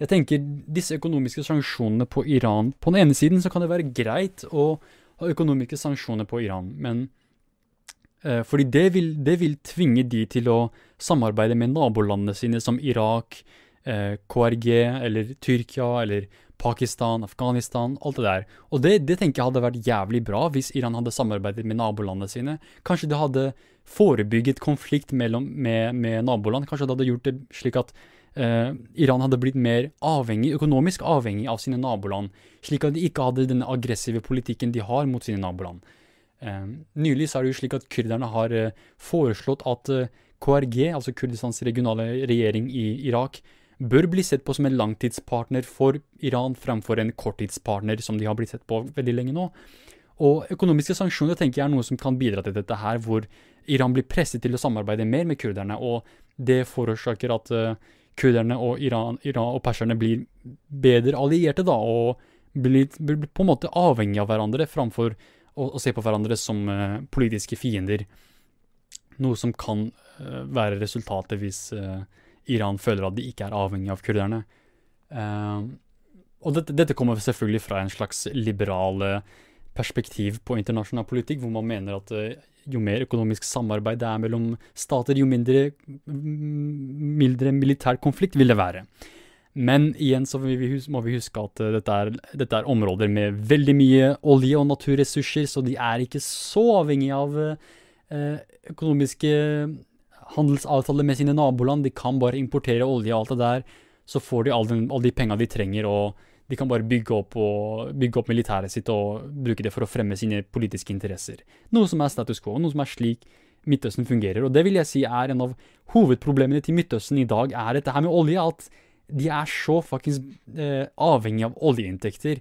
S1: jeg tenker disse økonomiske sanksjonene på Iran På den ene siden så kan det være greit å ha økonomiske sanksjoner på Iran, men eh, fordi det vil, det vil, tvinge de til å samarbeide med nabolandene sine som Irak, eh, KRG eller Tyrkia eller Pakistan, Afghanistan, alt det der. Og det, det, tenker jeg hadde vært jævlig bra hvis Iran hadde samarbeidet med nabolandene sine. Kanskje det hadde forebygget konflikt mellom, med, med naboland. Kanskje det hadde gjort det slik at eh, Iran hadde blitt mer avhengig, økonomisk avhengig av sine naboland, slik at de ikke hadde denne aggressive politikken de har mot sine naboland. Eh, nylig så er det jo slik at kurderne har eh, foreslått at eh, KRG, altså Kurdistans regionale regjering i Irak, bør bli sett på som en langtidspartner for Iran fremfor en korttidspartner, som de har blitt sett på veldig lenge nå. Og økonomiske sanksjoner tenker jeg er noe som kan bidra til dette her, hvor Iran blir presset til å samarbeide mer med kurderne, og det forårsaker at uh, kurderne og Iran, Iran, og perserne blir bedre allierte, da, og blir, blir, på en måte avhengig av hverandre framfor å, å se på hverandre som uh, politiske fiender. Noe som kan uh, være resultatet hvis uh, Iran føler at de ikke er avhengig av kurderne. og dette, dette, kommer selvfølgelig fra en slags liberal perspektiv på internasjonal politikk, hvor man mener at jo mer økonomisk samarbeid det er mellom stater, jo mindre, mindre militær konflikt vil det være. Men igjen så må vi huske at eh, dette er, dette er, områder med veldig mye olje- og naturressurser, så de er ikke så avhengig av eh, økonomiske handelsavtaler med sine naboland. De kan bare importere olje og alt det der, så får de alle, all de penga de trenger. og de kan bare bygge opp, og, bygge opp, militæret sitt og bruke det for å fremme sine politiske interesser. Noe som er status quo, noe som er slik Midtøsten fungerer. Og det vil jeg si er en av hovedproblemene til Midtøsten i dag, er dette her med olje. At de er så faktisk eh, avhengig av oljeinntekter.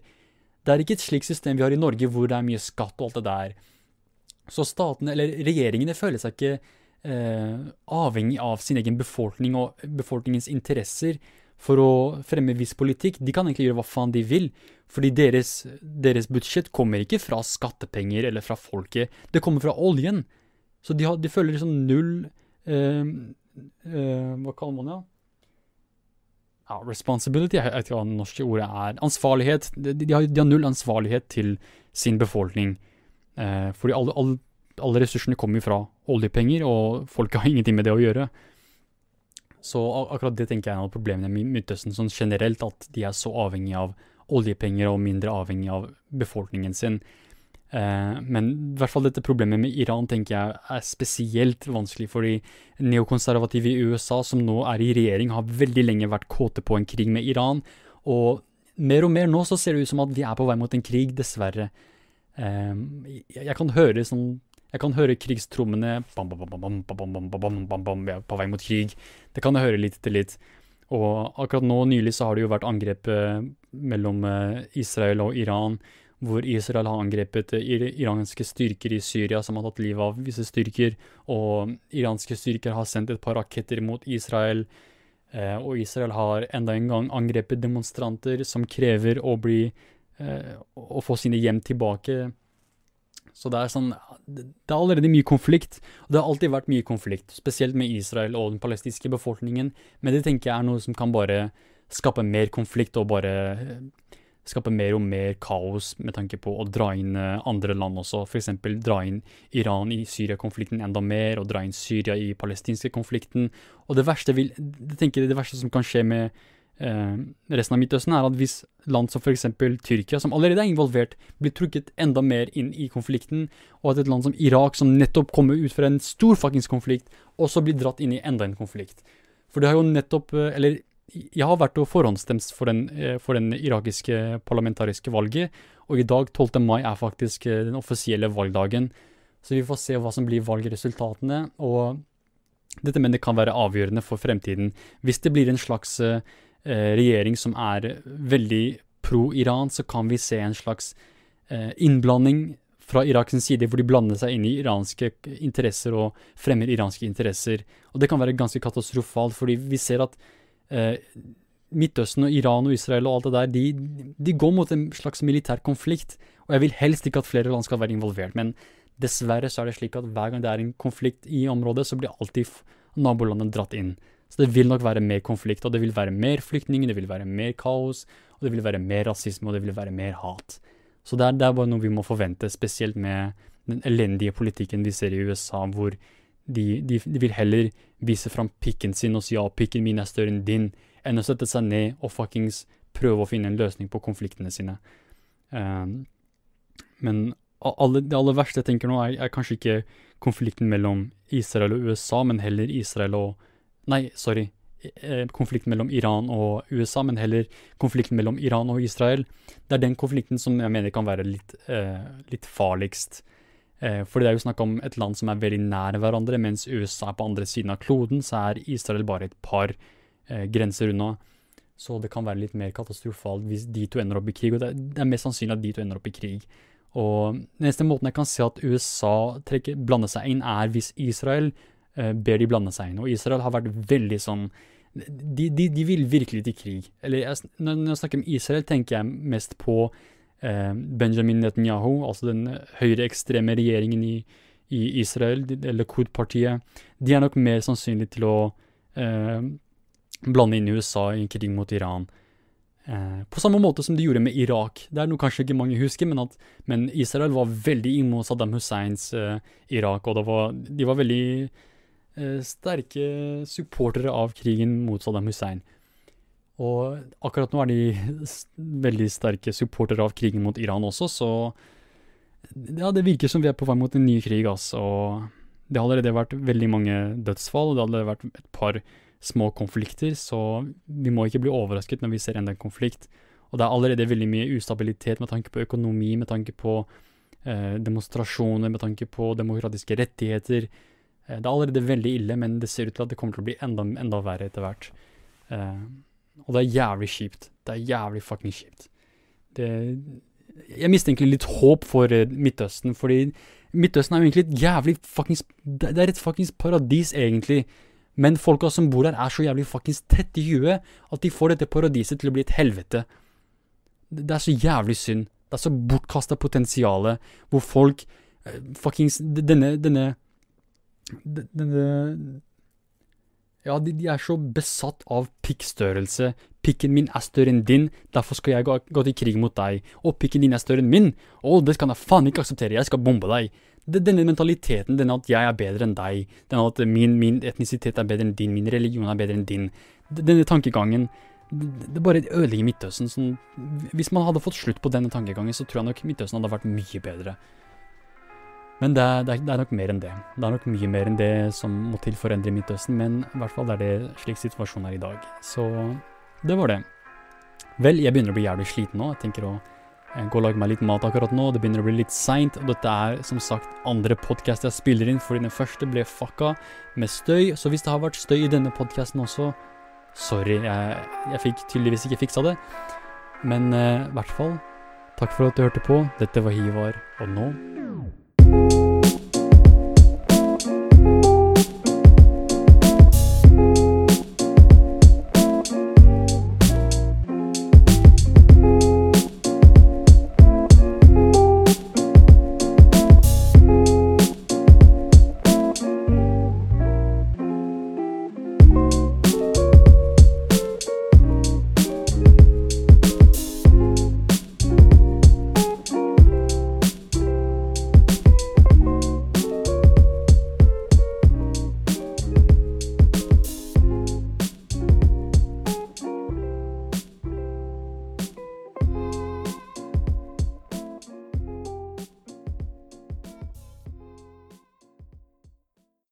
S1: Det er ikke et slikt system vi har i Norge hvor det er mye skatt og alt det der. Så statene, eller regjeringene, føler seg ikke eh, avhengig av sin egen befolkning og befolkningens interesser for å fremme viss politikk. De kan egentlig gjøre hva faen de vil, fordi deres, deres budsjett kommer ikke fra skattepenger eller fra folket, det kommer fra oljen. Så de, har, de føler liksom null eh, eh, Hva kaller man det? Ja, responsibility, jeg vet ikke hva det norske ordet er. Ansvarlighet. De, de, har, de, har, null ansvarlighet til sin befolkning. Eh, fordi alle, alle, alle ressursene kommer jo fra oljepenger, og folk har ingenting med det å gjøre. Så akkurat det tenker jeg er en av problemene med Midtøsten sånn generelt, at de er så avhengig av oljepenger og mindre avhengig av befolkningen sin. Eh, men i hvert fall dette problemet med Iran tenker jeg er spesielt vanskelig, fordi neokonservative i USA, som nå er i regjering, har veldig lenge vært kåte på en krig med Iran. Og mer og mer nå så ser det ut som at vi er på vei mot en krig, dessverre. Eh, jeg kan høre sånn jeg kan høre krigstrommene på vei mot krig. Det kan jeg høre litt etter litt. Og akkurat nå nylig så har det jo vært angrep mellom Israel og Iran, hvor Israel har angrepet iranske styrker i Syria som har tatt livet av visse styrker, og iranske styrker har sendt et par raketter mot Israel. Og Israel har enda en gang angrepet demonstranter som krever å bli å få sine hjem tilbake. Så det er sånn det er allerede mye konflikt. Og det har alltid vært mye konflikt, spesielt med Israel og den palestinske befolkningen. Men det tenker jeg er noe som kan bare skape mer konflikt og bare eh, skape mer og mer kaos med tanke på å dra inn eh, andre land også. F.eks. dra inn Iran i Syria-konflikten enda mer, og dra inn Syria i palestinske konflikten. Og det verste, vil, det verste som kan skje med eh, resten av Midtøsten, er at hvis land som f.eks. Tyrkia, som allerede er involvert, blir trukket enda mer inn i konflikten, og at et land som Irak, som nettopp kommer ut fra en stor fuckings konflikt, også blir dratt inn i enda en konflikt. For det har jo nettopp eh, Eller jeg har vært og forhåndsstemt for den, eh, for den irakiske parlamentariske valget, og i dag, 12. mai, er faktisk eh, den offisielle valgdagen. Så vi får se hva som blir valgresultatene, og dette mener kan være avgjørende for fremtiden. Hvis det blir en slags eh, regjering som er veldig pro-Iran, så kan vi se en slags innblanding fra Iraks side, hvor de blander seg inn i iranske interesser og fremmer iranske interesser. Og det kan være ganske katastrofalt, fordi vi ser at eh, Midtøsten og Iran og Israel og alt det der, de, de, går mot en slags militær konflikt. Og jeg vil helst ikke at flere land skal være involvert, men dessverre så er det slik at hver gang det er en konflikt i området, så blir alltid nabolandet dratt inn. Så det vil nok være mer konflikt, og det vil være mer flyktninger, det vil være mer kaos, og det vil være mer rasisme, og det vil være mer hat. Så det er, det er bare noe vi må forvente, spesielt med den elendige politikken vi ser i USA, hvor de, de, de, vil heller vise fram pikken sin og si ja, pikken min er større enn din, enn å sette seg ned og fuckings prøve å finne en løsning på konfliktene sine. Um, men alle, det aller verste jeg tenker nå, er, er, kanskje ikke konflikten mellom Israel og USA, men heller Israel og Nei, sorry. Eh, konflikten mellom Iran og USA, men heller konflikten mellom Iran og Israel. Det er den konflikten som jeg mener kan være litt, eh, litt farligst. Eh, for det er jo snakk om et land som er veldig nær hverandre, mens USA er på andre siden av kloden, så er Israel bare et par eh, grenser unna. Så det kan være litt mer katastrofalt hvis de to ender opp i krig, og det er, det er mest sannsynlig at de to ender opp i krig. Og den eneste måten jeg kan se at USA trekker, blander seg inn, er hvis Israel eh, ber de blande seg inn. Og Israel har vært veldig sånn de, de, de vil virkelig til krig. Eller jeg, når jeg snakker om Israel, tenker jeg mest på Benjamin Netanyahu, altså den høyreekstreme regjeringen i, i Israel, eller Kud-partiet, de er nok mer sannsynlig til å eh, blande inn USA i en krig mot Iran. Eh, på samme måte som de gjorde med Irak. Det er noe kanskje ikke mange husker, men, at, men Israel var veldig imot Saddam Husseins eh, Irak, og var, de var veldig eh, sterke supportere av krigen mot Saddam Hussein. Og akkurat nå er de veldig sterke supportere av krigen mot Iran også, så ja, det virker som vi er på vei mot en ny krig, altså. Og det har allerede vært veldig mange dødsfall, og det har allerede vært et par små konflikter, så vi må ikke bli overrasket når vi ser enda en konflikt. Og det er allerede veldig mye ustabilitet med tanke på økonomi, med tanke på eh, demonstrasjoner, med tanke på demokratiske rettigheter. Eh, det er allerede veldig ille, men det ser ut til at det kommer til å bli enda, enda verre etter hvert. Eh, og det er jævlig kjipt. Det er jævlig fucking kjipt. Det, jeg mister egentlig litt håp for uh, Midtøsten, fordi Midtøsten er jo egentlig et jævlig fuckings Det er et fuckings paradis, egentlig. Men folka som bor der, er så jævlig fuckings tett i huet at de får dette paradiset til å bli et helvete. Det, er så jævlig synd. Det er så bortkasta potensial, hvor folk uh, fuckings Denne Denne Denne ja, de, de, er så besatt av pikkstørrelse. Pikken min er større enn din, derfor skal jeg gå, gå til krig mot deg. Og pikken din er større enn min, Å, det kan jeg faen ikke akseptere, jeg skal bombe deg. Denne mentaliteten, denne at jeg er bedre enn deg, denne at min, min etnisitet er bedre enn din, min religion er bedre enn din, denne tankegangen det bare ødelegger Midtøsten. Sånn, hvis man hadde fått slutt på denne tankegangen, så tror jeg nok Midtøsten hadde vært mye bedre. Men det er, det, er, nok mer enn det. Det er nok mye mer enn det som må til for å endre Midtøsten, men i hvert fall er det slik situasjonen er i dag. Så det var det. Vel, jeg begynner å bli jævlig sliten nå. Jeg tenker å eh, gå og lage meg litt mat akkurat nå. Det begynner å bli litt seint, og dette er som sagt andre podkast jeg spiller inn, fordi den første ble fucka med støy. Så hvis det har vært støy i denne podkasten også, sorry, jeg, jeg fikk tydeligvis ikke fiksa det. Men eh, i hvert fall, takk for at du hørte på. Dette var Hivar, og nå